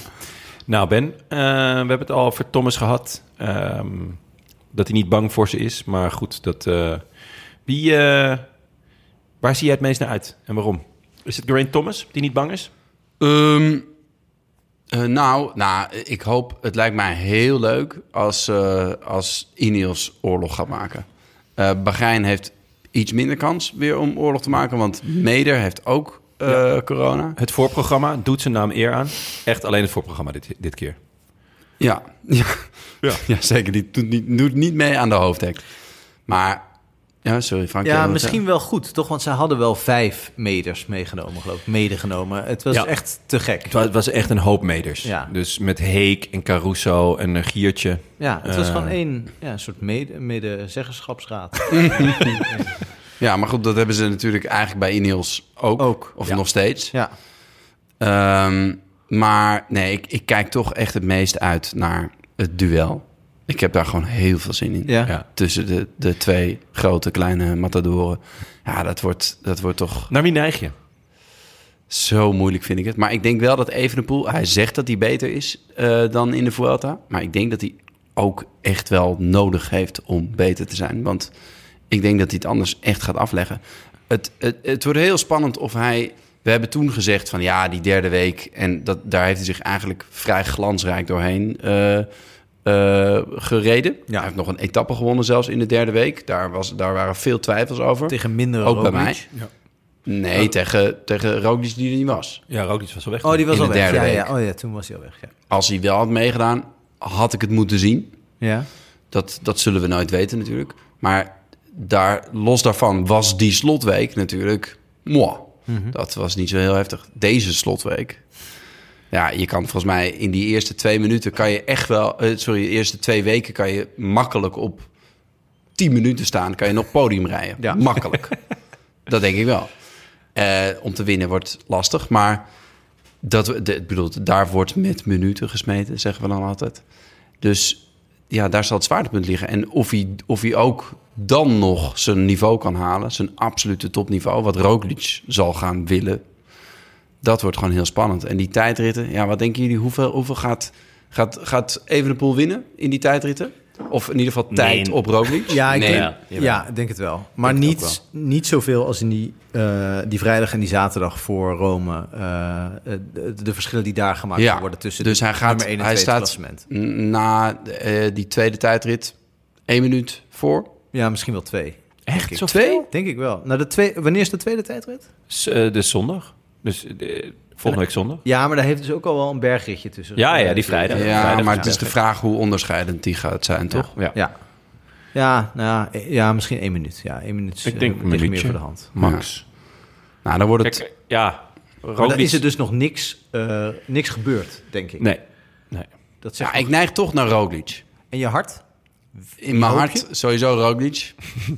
Nou Ben, eh, we hebben het al over Thomas gehad. ehm, dat hij niet bang voor ze is. Maar goed, dat, eh, wie, eh, waar zie jij het meest naar uit en waarom? Is het Geraint Thomas die niet bang is? Ehm, eh, nou, nou, ik hoop, het lijkt mij heel leuk als, eh als Ineos oorlog gaat maken. Bahrein heeft iets minder kans weer om oorlog te maken, want Meder heeft ook eh, corona. Het voorprogramma doet zijn naam eer aan. Echt alleen het voorprogramma dit, dit keer. Ja, ja. ja. [laughs] zeker. Die doet niet, doet niet mee aan de hoofdhek. Maar, ja, sorry Frank. Ja, misschien wel goed, toch? Want zij hadden wel vijf meters meegenomen, geloof ik. Medegenomen. Het was Ja. echt te gek. Het was, het was echt een hoop meters. Ja. Dus met Heek en Caruso en een Giertje. Ja, het was Eh. gewoon één ja, een soort mede, medezeggenschapsraad. [laughs] Ja, maar goed, dat hebben ze natuurlijk eigenlijk bij Ineos ook. Ook, Of ja. nog steeds. ja. Ehm, maar nee, ik, ik kijk toch echt het meest uit naar het duel. Ik heb daar gewoon heel veel zin in. Ja. Ja. Tussen de, de twee grote kleine matadoren. Ja, dat wordt, dat wordt toch Naar wie neig je? zo moeilijk, vind ik het. Maar ik denk wel dat Evenepoel... Hij zegt dat hij beter is eh, dan in de Vuelta. Maar ik denk dat hij ook echt wel nodig heeft om beter te zijn. Want ik denk dat hij het anders echt gaat afleggen. Het, het, het wordt heel spannend of hij... We hebben toen gezegd van ja, die derde week... en dat, daar heeft hij zich eigenlijk vrij glansrijk doorheen eh, eh, gereden. Ja. Hij heeft nog een etappe gewonnen zelfs in de derde week. Daar, was, daar waren veel twijfels over. Tegen minder Ook bij mij. Nee, tegen, tegen Roglic die er niet was. Ja, Roglic was al weg. Oh, die was In al de weg. derde Ja, week. ja. Oh ja, toen was hij al weg. Ja. Als hij wel had meegedaan, had ik het moeten zien. ja. Dat, dat zullen we nooit weten natuurlijk. Maar daar, los daarvan was die slotweek natuurlijk... Moi. Dat was niet zo heel heftig. Deze slotweek... Ja, je kan volgens mij in die eerste twee minuten... kan je echt wel... eh, sorry, de eerste twee weken kan je makkelijk op tien minuten staan. Kan je nog podium rijden. Ja. Makkelijk. [laughs] dat denk ik wel. Eh, om te winnen wordt lastig, maar... Dat, we- de, bedoel, daar wordt met minuten gesmeten, zeggen we dan altijd. Dus ja, daar zal het zwaartepunt liggen. En of hij, of hij ook dan nog zijn niveau kan halen, zijn absolute topniveau, wat Roglic zal gaan willen, dat wordt gewoon heel spannend. En die tijdritten, ja, wat denken jullie, hoeveel, hoeveel gaat, gaat, gaat Evenepoel winnen in die tijdritten? Of in ieder geval tijd Nee. op Roglic? Ja, ik nee. denk, Ja, ja, denk het wel. Maar Denk niet, niet zoveel als in die, eh, die vrijdag en die zaterdag voor Rome. Eh, eh, de, de verschillen die daar gemaakt Ja, worden tussen dus de hij gaat- nummer 1 en hij 2 staat- klassement. Na eh, die tweede tijdrit, één minuut voor. Ja, misschien wel twee. Echt? Denk ik. Zo Twee? Denk ik wel. Nou, de twee, wanneer is de tweede tijdrit? S- eh, dus zondag. Dus volgende week zondag. Ja, maar daar heeft dus ook al wel een bergritje tussen. Ja, ja, die Eh, vrijdag. Ja, vrijdag, maar het is de vraag hoe onderscheidend die gaat zijn, toch? Ja. Ja. Ja, nou, ja, ja, misschien één minuut. Ja, één minuut Ik eh, denk een ligt meer voor de hand. Max. Nou, dan wordt het... Kijk, ja. Maar dan is er dus nog niks, eh, niks gebeurd, denk ik. Nee. nee. Dat zegt ja, ik neig toch naar Roglic. En je hart? In mijn hart sowieso Roglic. [laughs]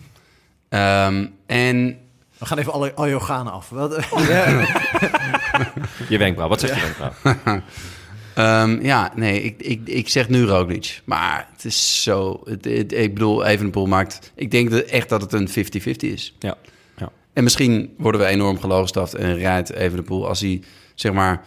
Ehm, en We gaan even alle, al je organen af. Wat, [laughs] [laughs] ja. [laughs] Je wenkbrauw. Wat zegt je wenkbrauw? [laughs] ehm, ja, nee, ik, ik, ik zeg nu Roglic. Maar het is zo... Het, het- ik bedoel, Evenepoel maakt... Ik denk dat echt dat het een 50-50 is. Ja. ja. En misschien worden we enorm gelogenstraft en rijdt Evenepoel als hij, zeg maar,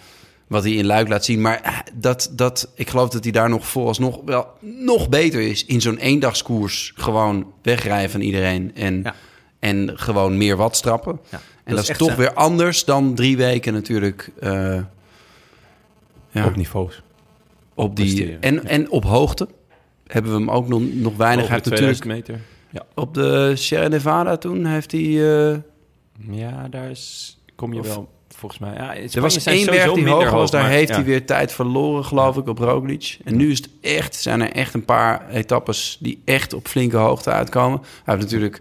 wat hij in Luik laat zien. Maar eh, dat, dat, ik geloof dat hij daar nog vooralsnog wel nog beter is. In zo'n eendagskoers gewoon wegrijden van iedereen en, Ja. En gewoon meer wat strappen. Ja, en dat, is toch zijn- weer anders dan drie weken natuurlijk eh, ja, Op niveaus. op die... En, en op hoogte hebben we hem ook nog, nog weinig. Hij Over heeft natuurlijk 2000 meter. Ja. op de Sierra Nevada toen heeft hij... eh, ja, daar is, kom je Of- wel volgens mij. Ja, Er was één berg die hoger was, daar heeft hij weer tijd verloren, geloof ik, op Roglic. En nu is het echt, zijn er echt een paar etappes die echt op flinke hoogte uitkomen. Hij heeft natuurlijk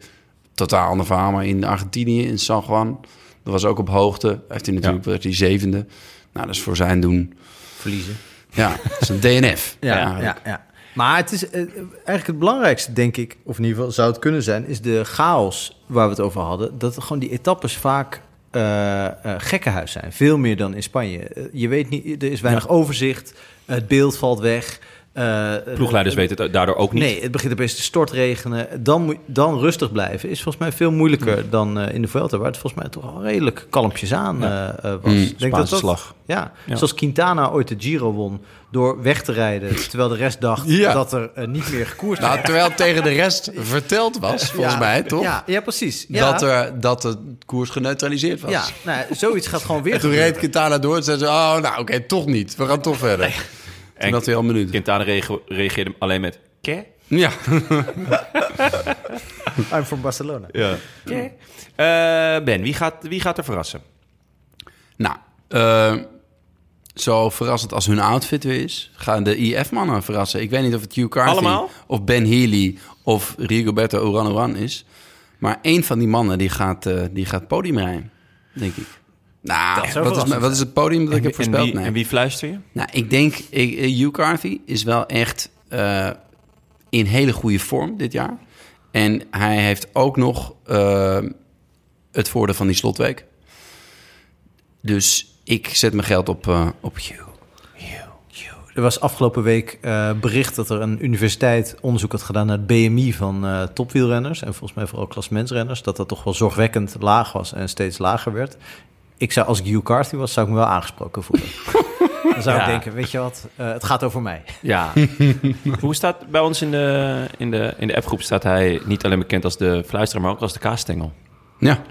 totaal ander verhaal, maar in Argentinië, in San Juan, dat was ook op hoogte. Heeft hij natuurlijk, werd hij zevende. Nou, dat is voor zijn doen, Verliezen. ja, dat is een DNF. [laughs] Ja, eigenlijk. ja, ja. Maar het is eh, eigenlijk het belangrijkste, denk ik, of in ieder geval zou het kunnen zijn, is de chaos waar we het over hadden. Dat gewoon die etappes vaak eh eh, gekkenhuis zijn. Veel meer dan in Spanje. Je weet niet, er is weinig overzicht, het beeld valt weg. Eh, Ploegleiders eh, weten het daardoor ook niet. Nee, het begint opeens te stortregenen. Dan, moet- dan rustig blijven is volgens mij veel moeilijker dan eh, in de Vuelta, waar het volgens mij toch al redelijk kalmpjes aan Ja. was. Mm, denk dat dat, slag. ja, Ja. zoals Quintana ooit de Giro won door weg te rijden, [laughs] terwijl de rest dacht Ja. dat er niet meer gekoerd Nou, terwijl het tegen de rest [laughs] verteld was, volgens Ja, mij, toch? Ja, ja precies. Ja. Dat, er, dat de koers geneutraliseerd was. ja, nou, zoiets gaat gewoon weer En toen gebeuren. reed Quintana door en zei ze, oh, nou oké, toch niet. We gaan toch verder. En had hij al een minuut. Quintana reageerde alleen met... Ke? Ja. [laughs] I'm from Barcelona. Ja. Eh, ben, wie gaat, wie gaat er verrassen? Nou, eh, zo verrassend als hun outfit weer is, gaan de IF-mannen verrassen. Ik weet niet of het Hugh Carthy Allemaal? of Ben Healy of Rigoberto Uran Uran is. Maar één van die mannen die gaat, eh, die gaat podium rijden, denk ik. Nou, wat is, wat is het podium dat ik heb en, voorspeld? wie, Nee. en wie fluister je? Nou, ik denk, ik, eh, Hugh Carthy is wel echt eh, in hele goede vorm dit jaar. En hij heeft ook nog eh, het voordeel van die slotweek. Dus ik zet mijn geld op, op Hugh. Er was afgelopen week bericht dat er een universiteit onderzoek had gedaan naar het BMI van eh, topwielrenners. En volgens mij vooral klassementsrenners. Dat dat toch wel zorgwekkend laag was en steeds lager werd. Ik zou, als ik Hugh Carthy was, zou ik me wel aangesproken voelen. [laughs] Dan zou Ja. ik denken, weet je wat, eh, het gaat over mij. Ja. [laughs] Hoe staat bij ons in de, in, de, in de appgroep staat hij niet alleen bekend als de fluisteraar, maar ook als de kaasstengel. Ja,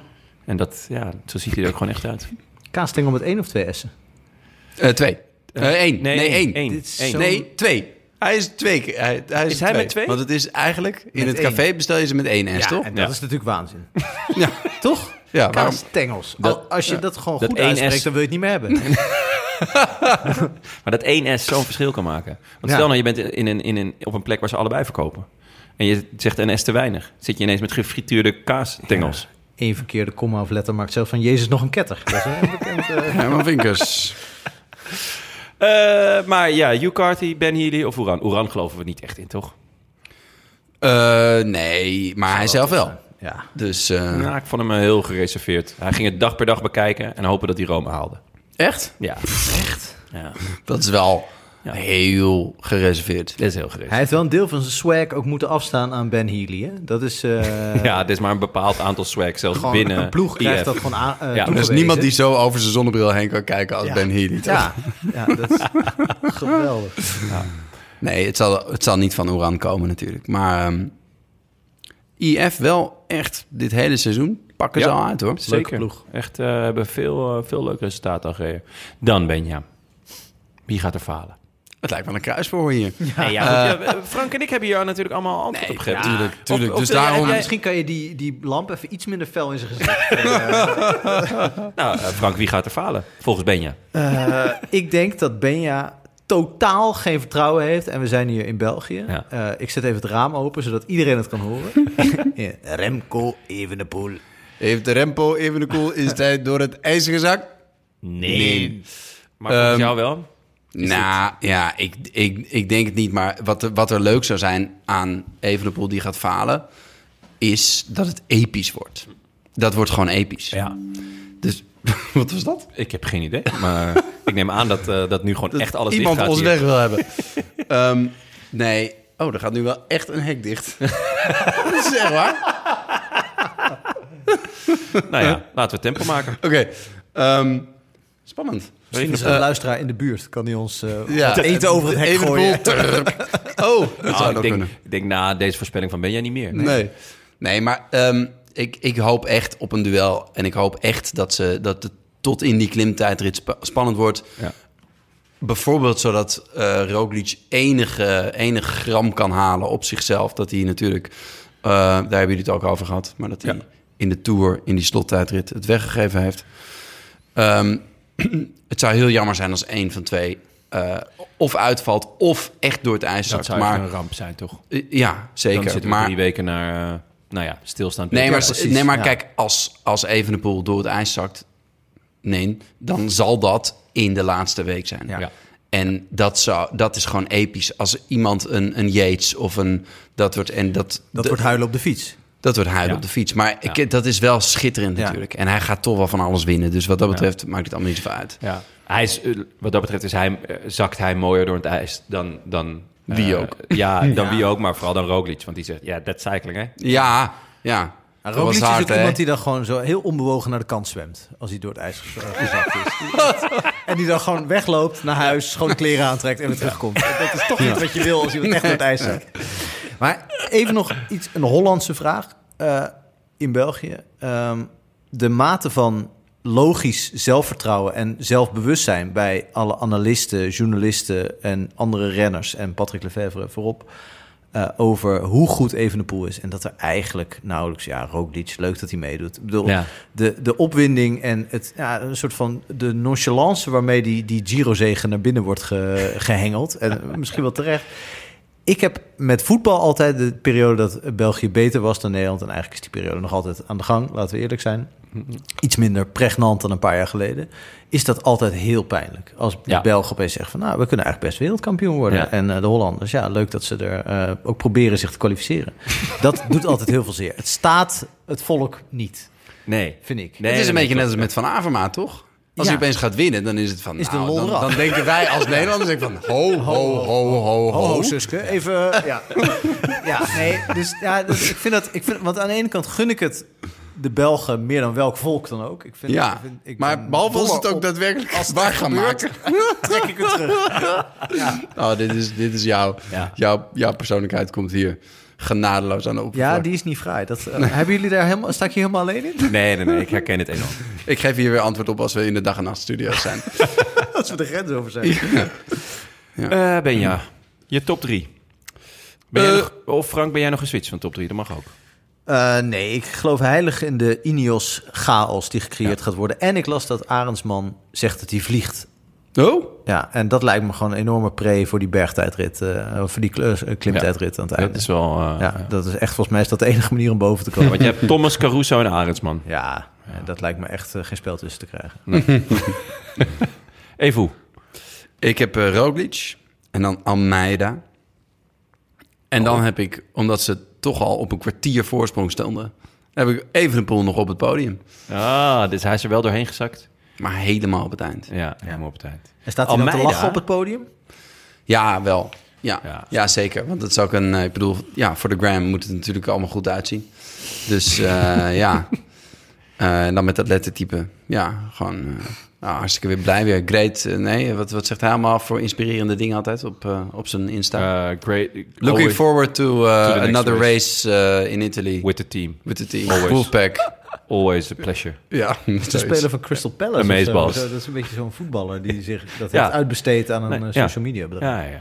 En dat, ja, zo ziet hij er ook gewoon echt uit. Kaasstengel met één of twee S'en? Eh, twee. Eh één. Nee, één. één. Één. Dit is Één. zo- Nee, twee. Hij is twee keer. Hij, hij is, Is hij met twee? Want het is eigenlijk, in Met het één. café bestel je ze met één S, Ja, toch? en dat Ja. is natuurlijk waanzin. Ja. Toch? Ja, waarom? Kaasstengels. Dat- Al- Als je dat gewoon Dat goed uitspreekt, S. dan wil je het niet meer hebben. [laughs] Maar dat één S zo'n verschil kan maken. Want Ja. stel nou, je bent in een, in een, op een plek waar ze allebei verkopen. En je zegt een S te weinig. Zit je ineens met gefrituurde kaasstengels. Eén verkeerde komma of letter maakt zelf van Jezus nog een ketter. Dat is een bekend... eh, [laughs] Herman Vinkers. Eh, maar ja, Hugh Carthy, Ben Healy of Oeran. Oeran geloven we niet echt in, toch? Eh, nee, maar hij zelf wel. Ja. Dus, eh, Nou, ik vond hem eh, heel gereserveerd. Hij ging het dag per dag bekijken en hopen dat hij Rome haalde. echt? Ja. Echt? Ja. Dat is wel... heel gereserveerd. Dit is heel gerecht. Hij heeft wel een deel van zijn swag ook moeten afstaan aan Ben Healy. Hè? Dat is eh, [laughs] ja, het is maar een bepaald aantal swag, zelfs gewoon binnen een ploeg krijgt IF. dat gewoon aan. eh, Ja, Er is niemand die zo over zijn zonnebril heen kan kijken als Ja. Ben Healy. toch? Ja, ja, dat is [laughs] geweldig. Nee, het zal, het zal niet van Oran komen natuurlijk. Maar ehm, IF wel echt dit hele seizoen pakken ze Ja. al uit hoor. Zeker. ploeg. Echt, eh, hebben veel, eh, veel leuke resultaten al gereden. Dan Benja. Wie gaat er falen? Het lijkt wel een kruis voor hier. Nee, ja, goed, ja, Frank en ik hebben hier natuurlijk allemaal antwoord op gegeven. tuurlijk, tuurlijk. Of- of dus daarom... jij- Misschien kan je die, die lamp even iets minder fel in zijn gezicht. [laughs] Nou, eh, Frank, wie gaat er falen? Volgens Benja. Eh, ik denk dat Benja totaal geen vertrouwen heeft. En we zijn hier in België. Ja. Eh, ik zet even het raam open, zodat iedereen het kan horen. [laughs] Remco Evenepoel. Heeft de Rempo even de koel is tijd door het ijs gezakt? Nee. Maar volgens Ehm, jou wel? nou, ja, ik, ik, ik denk het niet. Maar wat, er- wat er leuk zou zijn aan Evenepoel die gaat falen... is dat het episch wordt. Dat wordt gewoon episch. Ja. Dus [laughs] wat was dat? Ik heb geen idee. Maar ik neem aan dat, eh, dat nu gewoon echt alles Iemand dicht gaat ons hier. weg wil hebben. [laughs] Ehm, nee. Oh, er gaat nu wel echt een hek dicht. [laughs] dat is echt waar? Nou ja, laten we tempo maken. Oké. ehm, spannend. Misschien is er een luisteraar in de buurt. Kan hij ons eh, Ja. eten over het hek gooien? Oh, dat Nou, zou ik, nog denk, kunnen. ik denk na deze voorspelling van Benja niet meer. Nee. Nee, maar ehm, ik, ik hoop echt op een duel. En ik hoop echt dat, ze, dat het tot in die klimtijdrit spa- spannend wordt. Ja. Bijvoorbeeld zodat eh Roglic enige, enige gram kan halen op zichzelf. Dat hij natuurlijk, eh, daar hebben jullie het ook over gehad... maar dat hij Ja. in de Tour, in die slottijdrit, het weggegeven heeft. Ehm, [clears throat] het zou heel jammer zijn als één van twee... eh, of uitvalt of echt door het ijs Dat zakt. zou echt Maar een ramp zijn, toch? ja, Dan zeker. zitten we maar drie weken naar, nou ja, stilstaand. Nee, maar, precies, nee, maar ja. kijk, als, als Evenepoel door het ijs zakt... Nee, dan zal dat in de laatste week zijn. Ja. Ja. En dat, zou, dat is gewoon episch. Als iemand een, een Yates of een... Dat wordt, en dat, Dat wordt huilen op de fiets. dat wordt huilen Ja. op de fiets. Maar ik, dat is wel schitterend Ja. natuurlijk. En hij gaat toch wel van alles winnen. Dus wat dat betreft maakt het allemaal niet zoveel uit. Ja. Hij is, eh, wat dat betreft is hij, eh, zakt hij mooier door het ijs dan... dan Wie eh, ook. [laughs] Ja, dan wie ook, maar vooral dan Roglic. Want die zegt, ja, dat cycling, hè? Ja, ja. En Roglic is hard, ook iemand die dan gewoon zo heel onbewogen naar de kant zwemt. Als hij door het ijs eh, gezakt is. [laughs] en die dan gewoon wegloopt naar huis, schone kleren aantrekt en weer terugkomt. Dat is toch niet wat je wil als iemand echt door het ijs zakt. Maar even nog iets, een Hollandse vraag. Eh, in België. Ehm, de mate van logisch zelfvertrouwen en zelfbewustzijn bij alle analisten, journalisten en andere renners en Patrick Lefevre voorop eh, over hoe goed Evenepoel is en dat er eigenlijk nauwelijks ja Roglic leuk dat hij meedoet. Ik bedoel Ja. de, de opwinding en het ja, een soort van de nonchalance waarmee die die Giro zegen naar binnen wordt ge- [laughs] gehengeld en misschien wel terecht. Ik heb met voetbal altijd de periode dat België beter was dan Nederland. En eigenlijk is die periode nog altijd aan de gang, laten we eerlijk zijn. Iets minder pregnant dan een paar jaar geleden. Is dat altijd heel pijnlijk. Als de Ja. Belgen opeens zeggen van... nou, we kunnen eigenlijk best wereldkampioen worden. Ja. En eh, de Hollanders, ja, leuk dat ze er eh, ook proberen zich te kwalificeren. [laughs] dat doet altijd heel veel zeer. Het staat het volk niet, Nee. vind ik. Nee, het is een beetje net als met Van Avermaat, toch? Als Ja. hij opeens gaat winnen, dan is het van... Is nou, dan, denken wij als [laughs] Nederlanders denk van... Ho, ho, ho, ho, ho. Ho, Suske. Even, ja. [laughs] ja, nee, dus ja, dus ik vind dat... Ik vind, want aan de ene kant gun ik het de Belgen meer dan welk volk dan ook. Ik vind, Ja, ik vind- ik maar behalve als het ook daadwerkelijk als waar maken. [laughs] trek ik het terug. Oh, dit is, dit is jouw, Ja. jouw, jouw persoonlijkheid komt hier genadeloos aan de oppervlakte. Ja, die is niet vrij. Dat, eh, [laughs] Hebben jullie daar helemaal... Sta ik hier helemaal alleen in? Nee, nee, nee, ik herken het enorm. [laughs] Ik geef hier weer antwoord op als we in de dag- en nachtstudio's zijn. Als we de grens over zijn. Eh Benja, je top drie. Ben jij Eh. nog, of Frank, ben jij nog geswitcht van top drie? Dat mag ook. Eh, nee, ik geloof heilig in de Ineos chaos die gecreëerd gaat worden. En ik las dat Arendsman zegt dat hij vliegt. Oh? Ja, en dat lijkt me gewoon een enorme pre voor die bergtijdrit. eh, voor die eh, klimtijdrit aan het einde. Dat is wel... eh, ja, dat is echt volgens mij is dat de enige manier om boven te Ja, komen. want je hebt Thomas Caruso en Arendsman. Ja, dat lijkt me echt geen spel tussen te krijgen. [laughs] Evo. Ik heb Roglic en dan Almeida. En dan heb ik, omdat ze toch al op een kwartier voorsprong stonden... heb ik Evenepoel nog op het podium. Ah, dus hij is er wel doorheen gezakt. Maar helemaal op het eind. Ja, helemaal op tijd. En staat hij dan te lachen op het podium? Ja, wel. Ja, Ja. ja. zeker. Want het is ook een... eh, Ik bedoel, ja, voor de gram moet het natuurlijk allemaal goed uitzien. Dus eh, [laughs] ja. Eh, en dan met dat lettertype. Ja, gewoon... eh, nou, hartstikke weer blij weer. Great. eh, nee, wat, wat zegt hij allemaal voor inspirerende dingen altijd op, eh, op zijn Insta? Uh, great. Looking always forward to, uh, another race. race, uh, in Italy. with the team. With the team. Always. Wolfpack. Always a pleasure. Ja, [laughs] De speler van Crystal Palace. Amazeballs. Dat is een beetje zo'n voetballer die zich dat Ja. heeft uitbesteed aan een Nee, eh, social media bedrijf. Ja,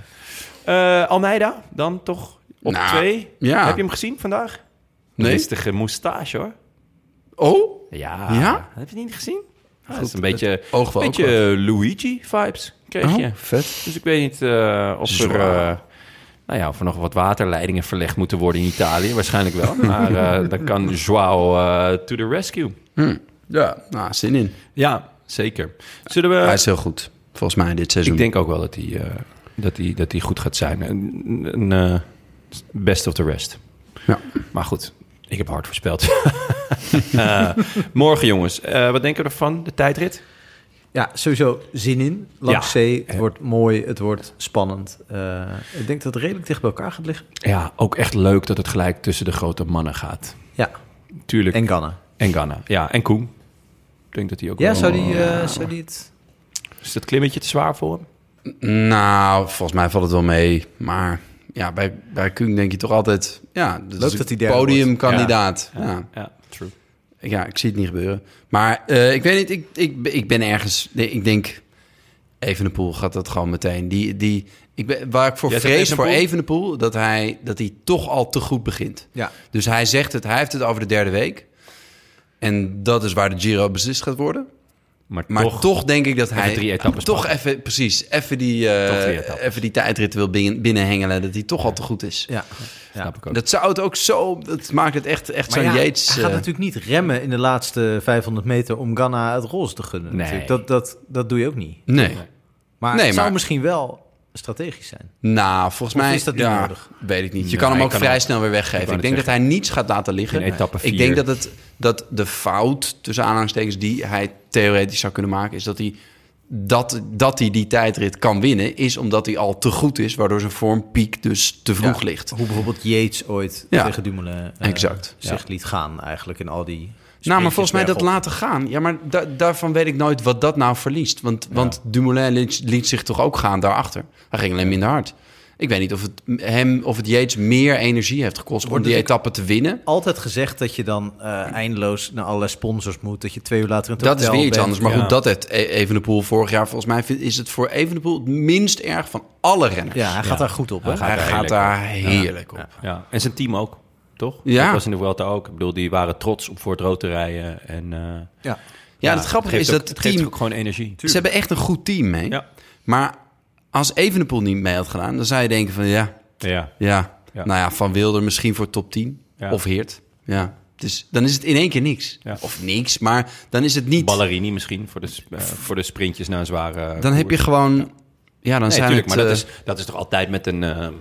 ja. Uh, Almeida, dan toch op Nou, twee. ja. Heb je hem gezien vandaag? Nee. Listige moustache, hoor. Oh? Ja. Ja? Heb je het niet gezien? Ja, is een beetje, oog wel beetje Luigi-vibes kreeg je. Oh, vet. Dus ik weet niet eh, of, er, eh, nou ja, of er nog wat waterleidingen verlegd moeten worden in Italië. Waarschijnlijk wel. [laughs] Maar eh, dan kan Joao to the rescue. Hm. Ja, nou, zin in. Ja, zeker. Zullen we... Hij is heel goed, volgens mij, dit seizoen. Ik denk ook wel dat hij, dat hij, dat hij goed gaat zijn. Een, een, best of the rest. Ja. Maar goed, ik heb hard voorspeld. [laughs] Eh, morgen, jongens. Eh, wat denken we ervan, de tijdrit? Ja, sowieso zin in. Langs Ja. zee. Het Ja. wordt mooi, het wordt spannend. Eh, ik denk dat het redelijk dicht bij elkaar gaat liggen. Ja, ook echt leuk dat het gelijk tussen de grote mannen gaat. Ja, Tuurlijk. en Ghana. En Ghana. Ja, en Koen. Ik denk dat hij ook Ja, wel... zou die, eh, zou die het... Is dat klimmetje te zwaar voor hem? Nou, volgens mij valt het wel mee. Maar ja, bij, bij Kung denk je toch altijd... Ja, dat Leuk dat hij podiumkandidaat. Ja. Ja. Ja, true. ja, ik zie het niet gebeuren. Maar eh, ik weet niet, ik, ik, ik ben ergens... nee, Ik denk, Evenepoel gaat dat gewoon meteen. Die, die, ik ben, waar ik voor Jij vrees voor? Evenepoel... Dat hij, dat hij toch al te goed begint. Ja. Dus hij zegt het, hij heeft het over de derde week. En dat is waar de Giro beslist gaat worden. Maar, Maar toch, toch, denk ik dat hij drie etappes toch pakken. even, precies, even die, eh, etappes. even die tijdrit wil binnen, binnenhengelen. Dat hij toch al te goed is. Ja. snap ik ook. Dat zou het ook zo, dat maakt het echt, echt zo'n ja, Yates. hij gaat eh, natuurlijk niet remmen in de laatste 500 meter om Ghana het roze te gunnen. Nee. natuurlijk. Dat, dat, dat doe je ook niet. nee. Maar Nee, het zou maar- misschien wel strategisch zijn. Nou, volgens Of mij is dat niet ja, nodig? Weet ik niet. Je Nee, kan hem ook kan vrij ook- snel weer weggeven. Ik denk dat hij niets gaat laten liggen. In etappe ik denk dat, het, dat de fout, tussen aanhalingstekens, die hij theoretisch zou kunnen maken, is dat hij, dat, dat hij die tijdrit kan winnen, is omdat hij al te goed is, waardoor zijn vormpiek dus te vroeg Ja. ligt. Hoe bijvoorbeeld Yates ooit Ja. tegen Dumoulin eh, Exact. zich liet gaan eigenlijk in al die... Nou, maar volgens mij dat laten gaan. Ja, maar da- daarvan weet ik nooit wat dat nou verliest. Want, want Dumoulin liet, liet zich toch ook gaan daarachter. Hij ging alleen minder hard. Ik weet niet of het hem of het Yates meer energie heeft gekost om die etappe te winnen. Altijd gezegd dat je dan eh, eindeloos naar allerlei sponsors moet. Dat je twee uur later in het Dat is weer iets bent. anders. Maar Ja. goed, dat heeft E- Evenepoel vorig jaar. Volgens mij is het voor Evenepoel het minst erg van alle renners. Ja, hij gaat Ja. daar goed op. Hè? Hij hij daar gaat heerlijk daar heerlijk op. Ja, en zijn team ook, toch? Ja. Dat was in de Vuelta ook. Ik bedoel, die waren trots op voor het rood te rijden. En, eh, Ja. Ja, het grappige is ook- dat het geeft team... ook gewoon energie. Ze hebben echt een goed team mee. Ja. Maar als Evenepoel niet mee had gedaan... dan zou je denken van ja, Ja. ja, Ja. nou ja, Van Wilder misschien voor top 10. Ja. Of Heert. Ja. Dus dan is het in één keer niks. Ja. Of niks, maar dan is het niet... Ballerini misschien voor de, eh, voor de sprintjes na een zware Dan heb je gewoon... Ja, dan Nee, zijn tuurlijk, het... maar dat eh, is, dat is toch altijd met een, ehm,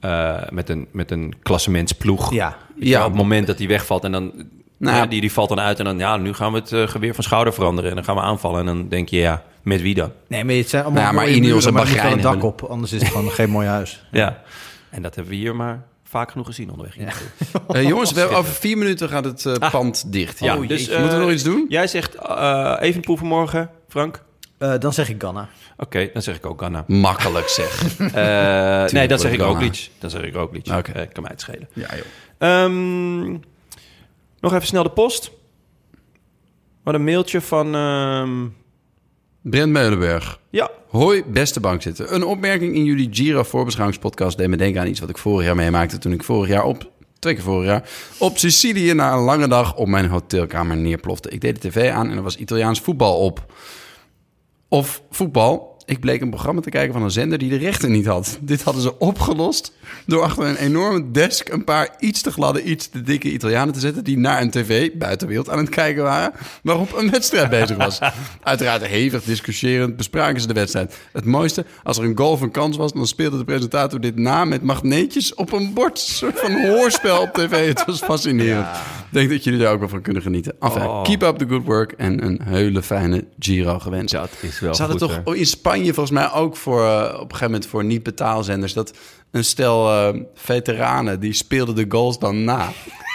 eh, met een, met een klassementsploeg. Ja. Ja. wel, op het moment dat die wegvalt en dan... Nou, ja, die, die valt dan uit en dan, ja, nu gaan we het eh, geweer van schouder veranderen. En dan gaan we aanvallen. En dan denk je, ja, met wie dan? Nee, maar het zijn allemaal Nou ja, maar mooie Ineos muren, en Bahrein een dak op. Anders is het gewoon geen mooi huis. [laughs] Ja. En dat hebben we hier maar vaak genoeg gezien onderweg. hier naartoe. eh, jongens, we over vier minuten gaat het eh, pand dicht. Ja, Oh, dus, Moeten we nog iets doen? Jij zegt uh, Evenpoel vanmorgen, Frank? Eh, dan zeg ik Ghana. Oké, dan zeg ik ook Ghana. Makkelijk [laughs] zeg. Eh, nee, dan zeg ik ook Roglic. Dan zeg ik Roglic. Oké. Eh, kan mij het schelen. ja, joh. Ehm, nog even snel de post. Wat een mailtje van... ehm, Brent Meulenberg. ja, Hoi, beste bankzitter. Een opmerking in jullie Giro voorbeschouwingspodcast deed me denken aan iets wat ik vorig jaar meemaakte toen ik vorig jaar op, twee keer vorig jaar, op Sicilië na een lange dag op mijn hotelkamer neerplofte. Ik deed de tv aan en er was Italiaans voetbal op. Of voetbal. Ik bleek een programma te kijken van een zender die de rechten niet had. Dit hadden ze opgelost door achter een enorme desk een paar iets te gladde, iets te dikke Italianen te zetten die naar een tv buitenbeeld aan het kijken waren, waarop een wedstrijd [laughs] bezig was. Uiteraard hevig discussiërend bespraken ze de wedstrijd. Het mooiste, als er een goal van kans was, dan speelde de presentator dit na met magneetjes op een bord. Een soort van hoorspel op tv. [laughs] Het was fascinerend. Ik denk dat jullie er ook wel van kunnen genieten. Enfin, Oh. keep up the good work en een hele fijne Giro gewenst. dat is wel Ze hadden goed, toch hè? in Spanje campagne volgens mij ook voor, eh, op een gegeven moment voor niet-betaalzenders. Dat een stel eh, veteranen, die speelden de goals dan na.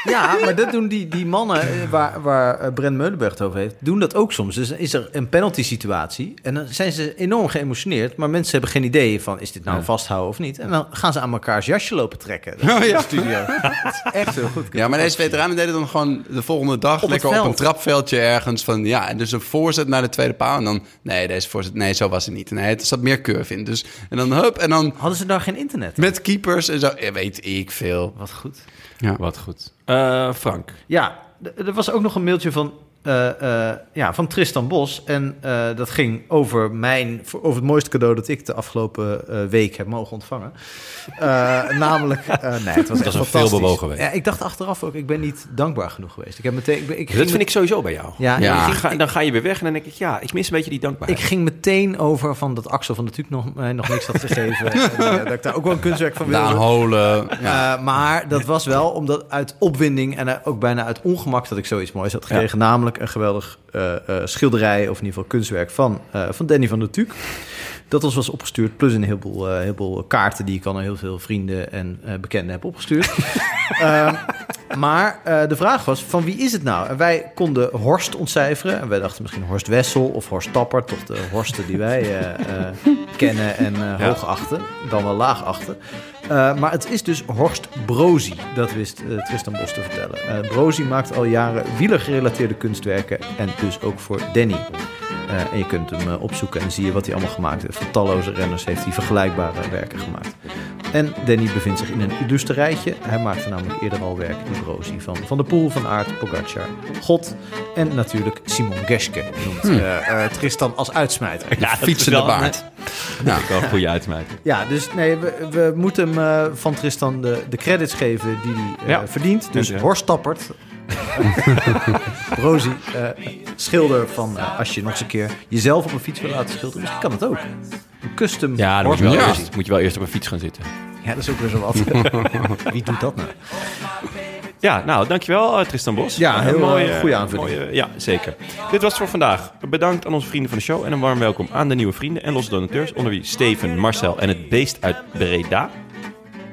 Ja, maar dat doen die, die mannen eh, waar, waar eh, Brent Meulenberg het over heeft, doen dat ook soms. Dus is er een penalty situatie en dan zijn ze enorm geëmotioneerd, maar mensen hebben geen idee van is dit nou Ja. vasthouden of niet. En dan gaan ze aan elkaars jasje lopen trekken. Dat is ja. de studio. [laughs] Dat is echt heel goed. Ja, maar deze veteranen deden dan gewoon de volgende dag lekker op een trapveldje ergens van ja, en dus een voorzet naar de tweede paal en dan nee, deze voorzet, nee, zo was het niet. Nee, het zat meer curve in. Dus en dan hup en dan Hadden ze daar geen internet? met keepers en zo, ja, weet ik veel. Wat goed. Ja. Wat goed. Eh, Frank. Ja, er was ook nog een mailtje van, eh, eh, ja, van Tristan Bos. En eh, dat ging over, mijn, over het mooiste cadeau dat ik de afgelopen week heb mogen ontvangen. [laughs] Namelijk, nee, het was echt is een fantastisch. veelbewogen week. Ja, ik dacht achteraf ook, ik ben niet dankbaar genoeg geweest. Ik heb meteen, ik, ik Dat vind ik sowieso bij jou. Ja, Ja. Dan ging- ga, dan ga je weer weg en dan denk ik, ja, ik mis een beetje die dankbaarheid. Ik ging meteen over van dat Axel van de Tuuk nog, mij nog niks had gegeven. en, [laughs] eh, dat ik daar ook wel een kunstwerk van wilde. Holen. Ja. Maar dat was wel omdat uit opwinding en ook bijna uit ongemak dat ik zoiets moois had gekregen. Namelijk een geweldig eh, eh, schilderij, of in ieder geval kunstwerk van, eh, van Danny van der Tuuk. Dat ons was opgestuurd, plus een heleboel, heleboel kaarten die ik al aan heel veel vrienden en bekenden heb opgestuurd. [laughs] Maar eh, de vraag was, van wie is het nou? En wij konden Horst ontcijferen. En wij dachten misschien Horst Wessel of Horst Tappert. Toch de Horsten die wij eh, eh, kennen en hoog achten. Dan wel laag achten. Maar het is dus Horst Brozi. Dat wist Tristan Bos te vertellen. Brozi maakt al jaren wielergerelateerde kunstwerken. En dus ook voor Danny. En je kunt hem opzoeken en zie je wat hij allemaal gemaakt heeft. Voor talloze renners heeft hij vergelijkbare werken gemaakt. En Danny bevindt zich in een illustre rijtje. Hij maakte namelijk eerder al werk in Brozi van Van der Poel, Van Aert, Pogacar, God en natuurlijk Simon Geske noemt eh, eh, Tristan als uitsmijter. ja, is Fietsende baard. Dat vind ik wel een goede uitsmijter. Ja, dus nee, we, we moeten hem eh, van Tristan de, de credits geven die hij eh, Ja. verdient. Dus Ja. Horst Tappert, [laughs] eh, schilder van eh, als je nog eens een keer jezelf op een fiets wil laten schilderen. Misschien kan dat ook. Custom Ja, dan moet je, wel Ja. Eerst, moet je wel eerst op een fiets gaan zitten. Ja, dat is ook weer zo wat. [laughs] Wie doet dat nou? Ja, nou, dankjewel eh, Tristan Bos. Ja, Een heel, eh, goede aanvulling. mooie- ja, zeker. Dit was het voor vandaag. Bedankt aan onze vrienden van de show en een warm welkom aan de nieuwe vrienden en losse donateurs, onder wie Steven, Marcel en het beest uit Breda.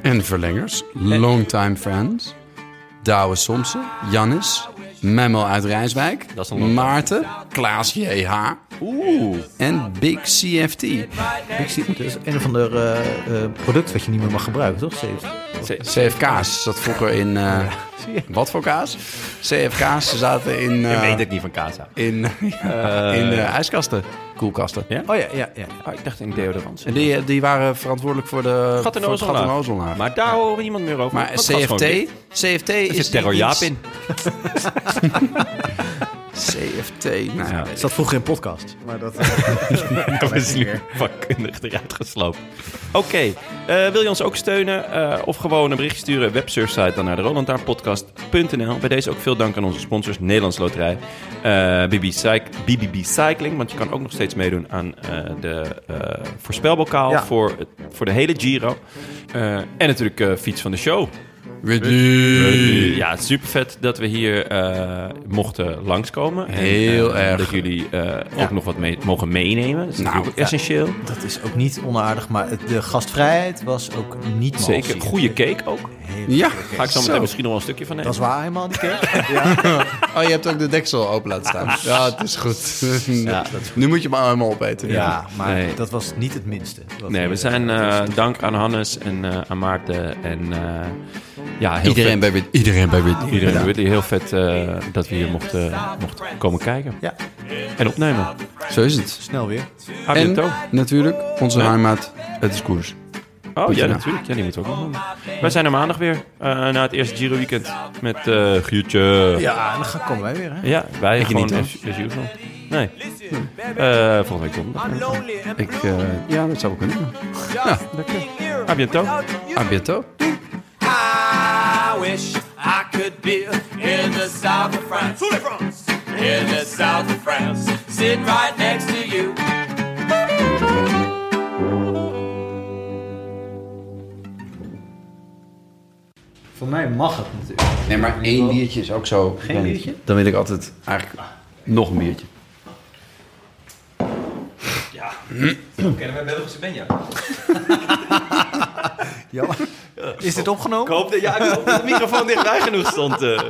En verlengers, longtime friends. Douwe Somsen, Jannis, Memmel uit Rijswijk, Dat is een long time. Maarten, Klaas JH Oeh. en Big CFT. Zie, dat is een of ander eh, eh, product wat je niet meer mag gebruiken, toch? Zeef? CFK's zat vroeger in... eh, wat voor kaas? CFK's zaten in... Je eh, weet het niet van Casa. in, [laughs] ja, in eh, ijskasten, koelkasten. Ja? Oh ja, ja, ja. Oh, ik dacht in deodorant. En die, die waren verantwoordelijk voor de Gat en ozonlaag. Maar daar horen we niemand meer over. Maar CFT. CFT is zit terror Jaap in. [laughs] CFT, nou ja. Het zat vroeger in podcast. Maar dat, [laughs] Dat is nu vakkundig eruit gesloopt. Oké, eh, wil je ons ook steunen eh, of gewoon een bericht sturen? Websurfsite dan naar de Bij deze ook veel dank aan onze sponsors Nederlands Loterij, eh, BB, Cyc- BBB Cycling. Want je kan ook nog steeds meedoen aan eh, de eh, voorspelbokaal Ja. voor, voor de hele Giro. En natuurlijk fiets van de show. Ja, super vet dat we hier eh, mochten langskomen. En, Heel eh, erg. Dat jullie eh, ook nog wat mee, mogen meenemen. Dat is Nou, natuurlijk ook ja. essentieel. dat is ook niet onaardig, maar de gastvrijheid was ook niet mals Zeker. Goede cake ook. Ja, Ga ik zo meteen misschien nog wel een stukje van Dat nemen. is waar helemaal niet keer. Oh, je hebt ook de deksel open laten staan. Ja, het is [laughs] goed. Nu moet je hem allemaal opeten. Ja, maar Nee. dat was niet het minste. Nee, we zijn dank aan Hannes en eh, aan Maarten en eh, ja, heel Iedereen vet. bij Whitney. Iedereen bij Whitney. Iedereen bij Whitney. Heel vet eh, dat we hier mochten, mochten komen kijken Ja, en opnemen. Zo is het. snel weer. A En bientôt. natuurlijk, onze Ja. heimaat, het is koers. Oh Goed ja, natuurlijk. Ja, die moeten we ook nog doen. Wij zijn er maandag weer, eh, na het eerste Giro weekend. Met eh Guurtje. Ja, en dan gaan- komen wij weer. Hè? Ja, wij Ik gewoon niet, as, as usual. Nee. Eh volgende week donderdag. Ik, eh, ja, dat zou wel kunnen. Ja, lekker. A bientôt. A bientôt. Wish I could be in the south of France. In the south of France. Sitting right next to you. Voor mij mag het natuurlijk. Nee, maar één biertje is ook zo. Geen Dan- biertje? Dan wil ik altijd eigenlijk nog een biertje. [clears throat] Kennen wij Belgische Benja? [laughs] Ja. Is dit opgenomen? Ik hoop dat, ja, ik hoop dat de microfoon dichtbij genoeg stond. eh.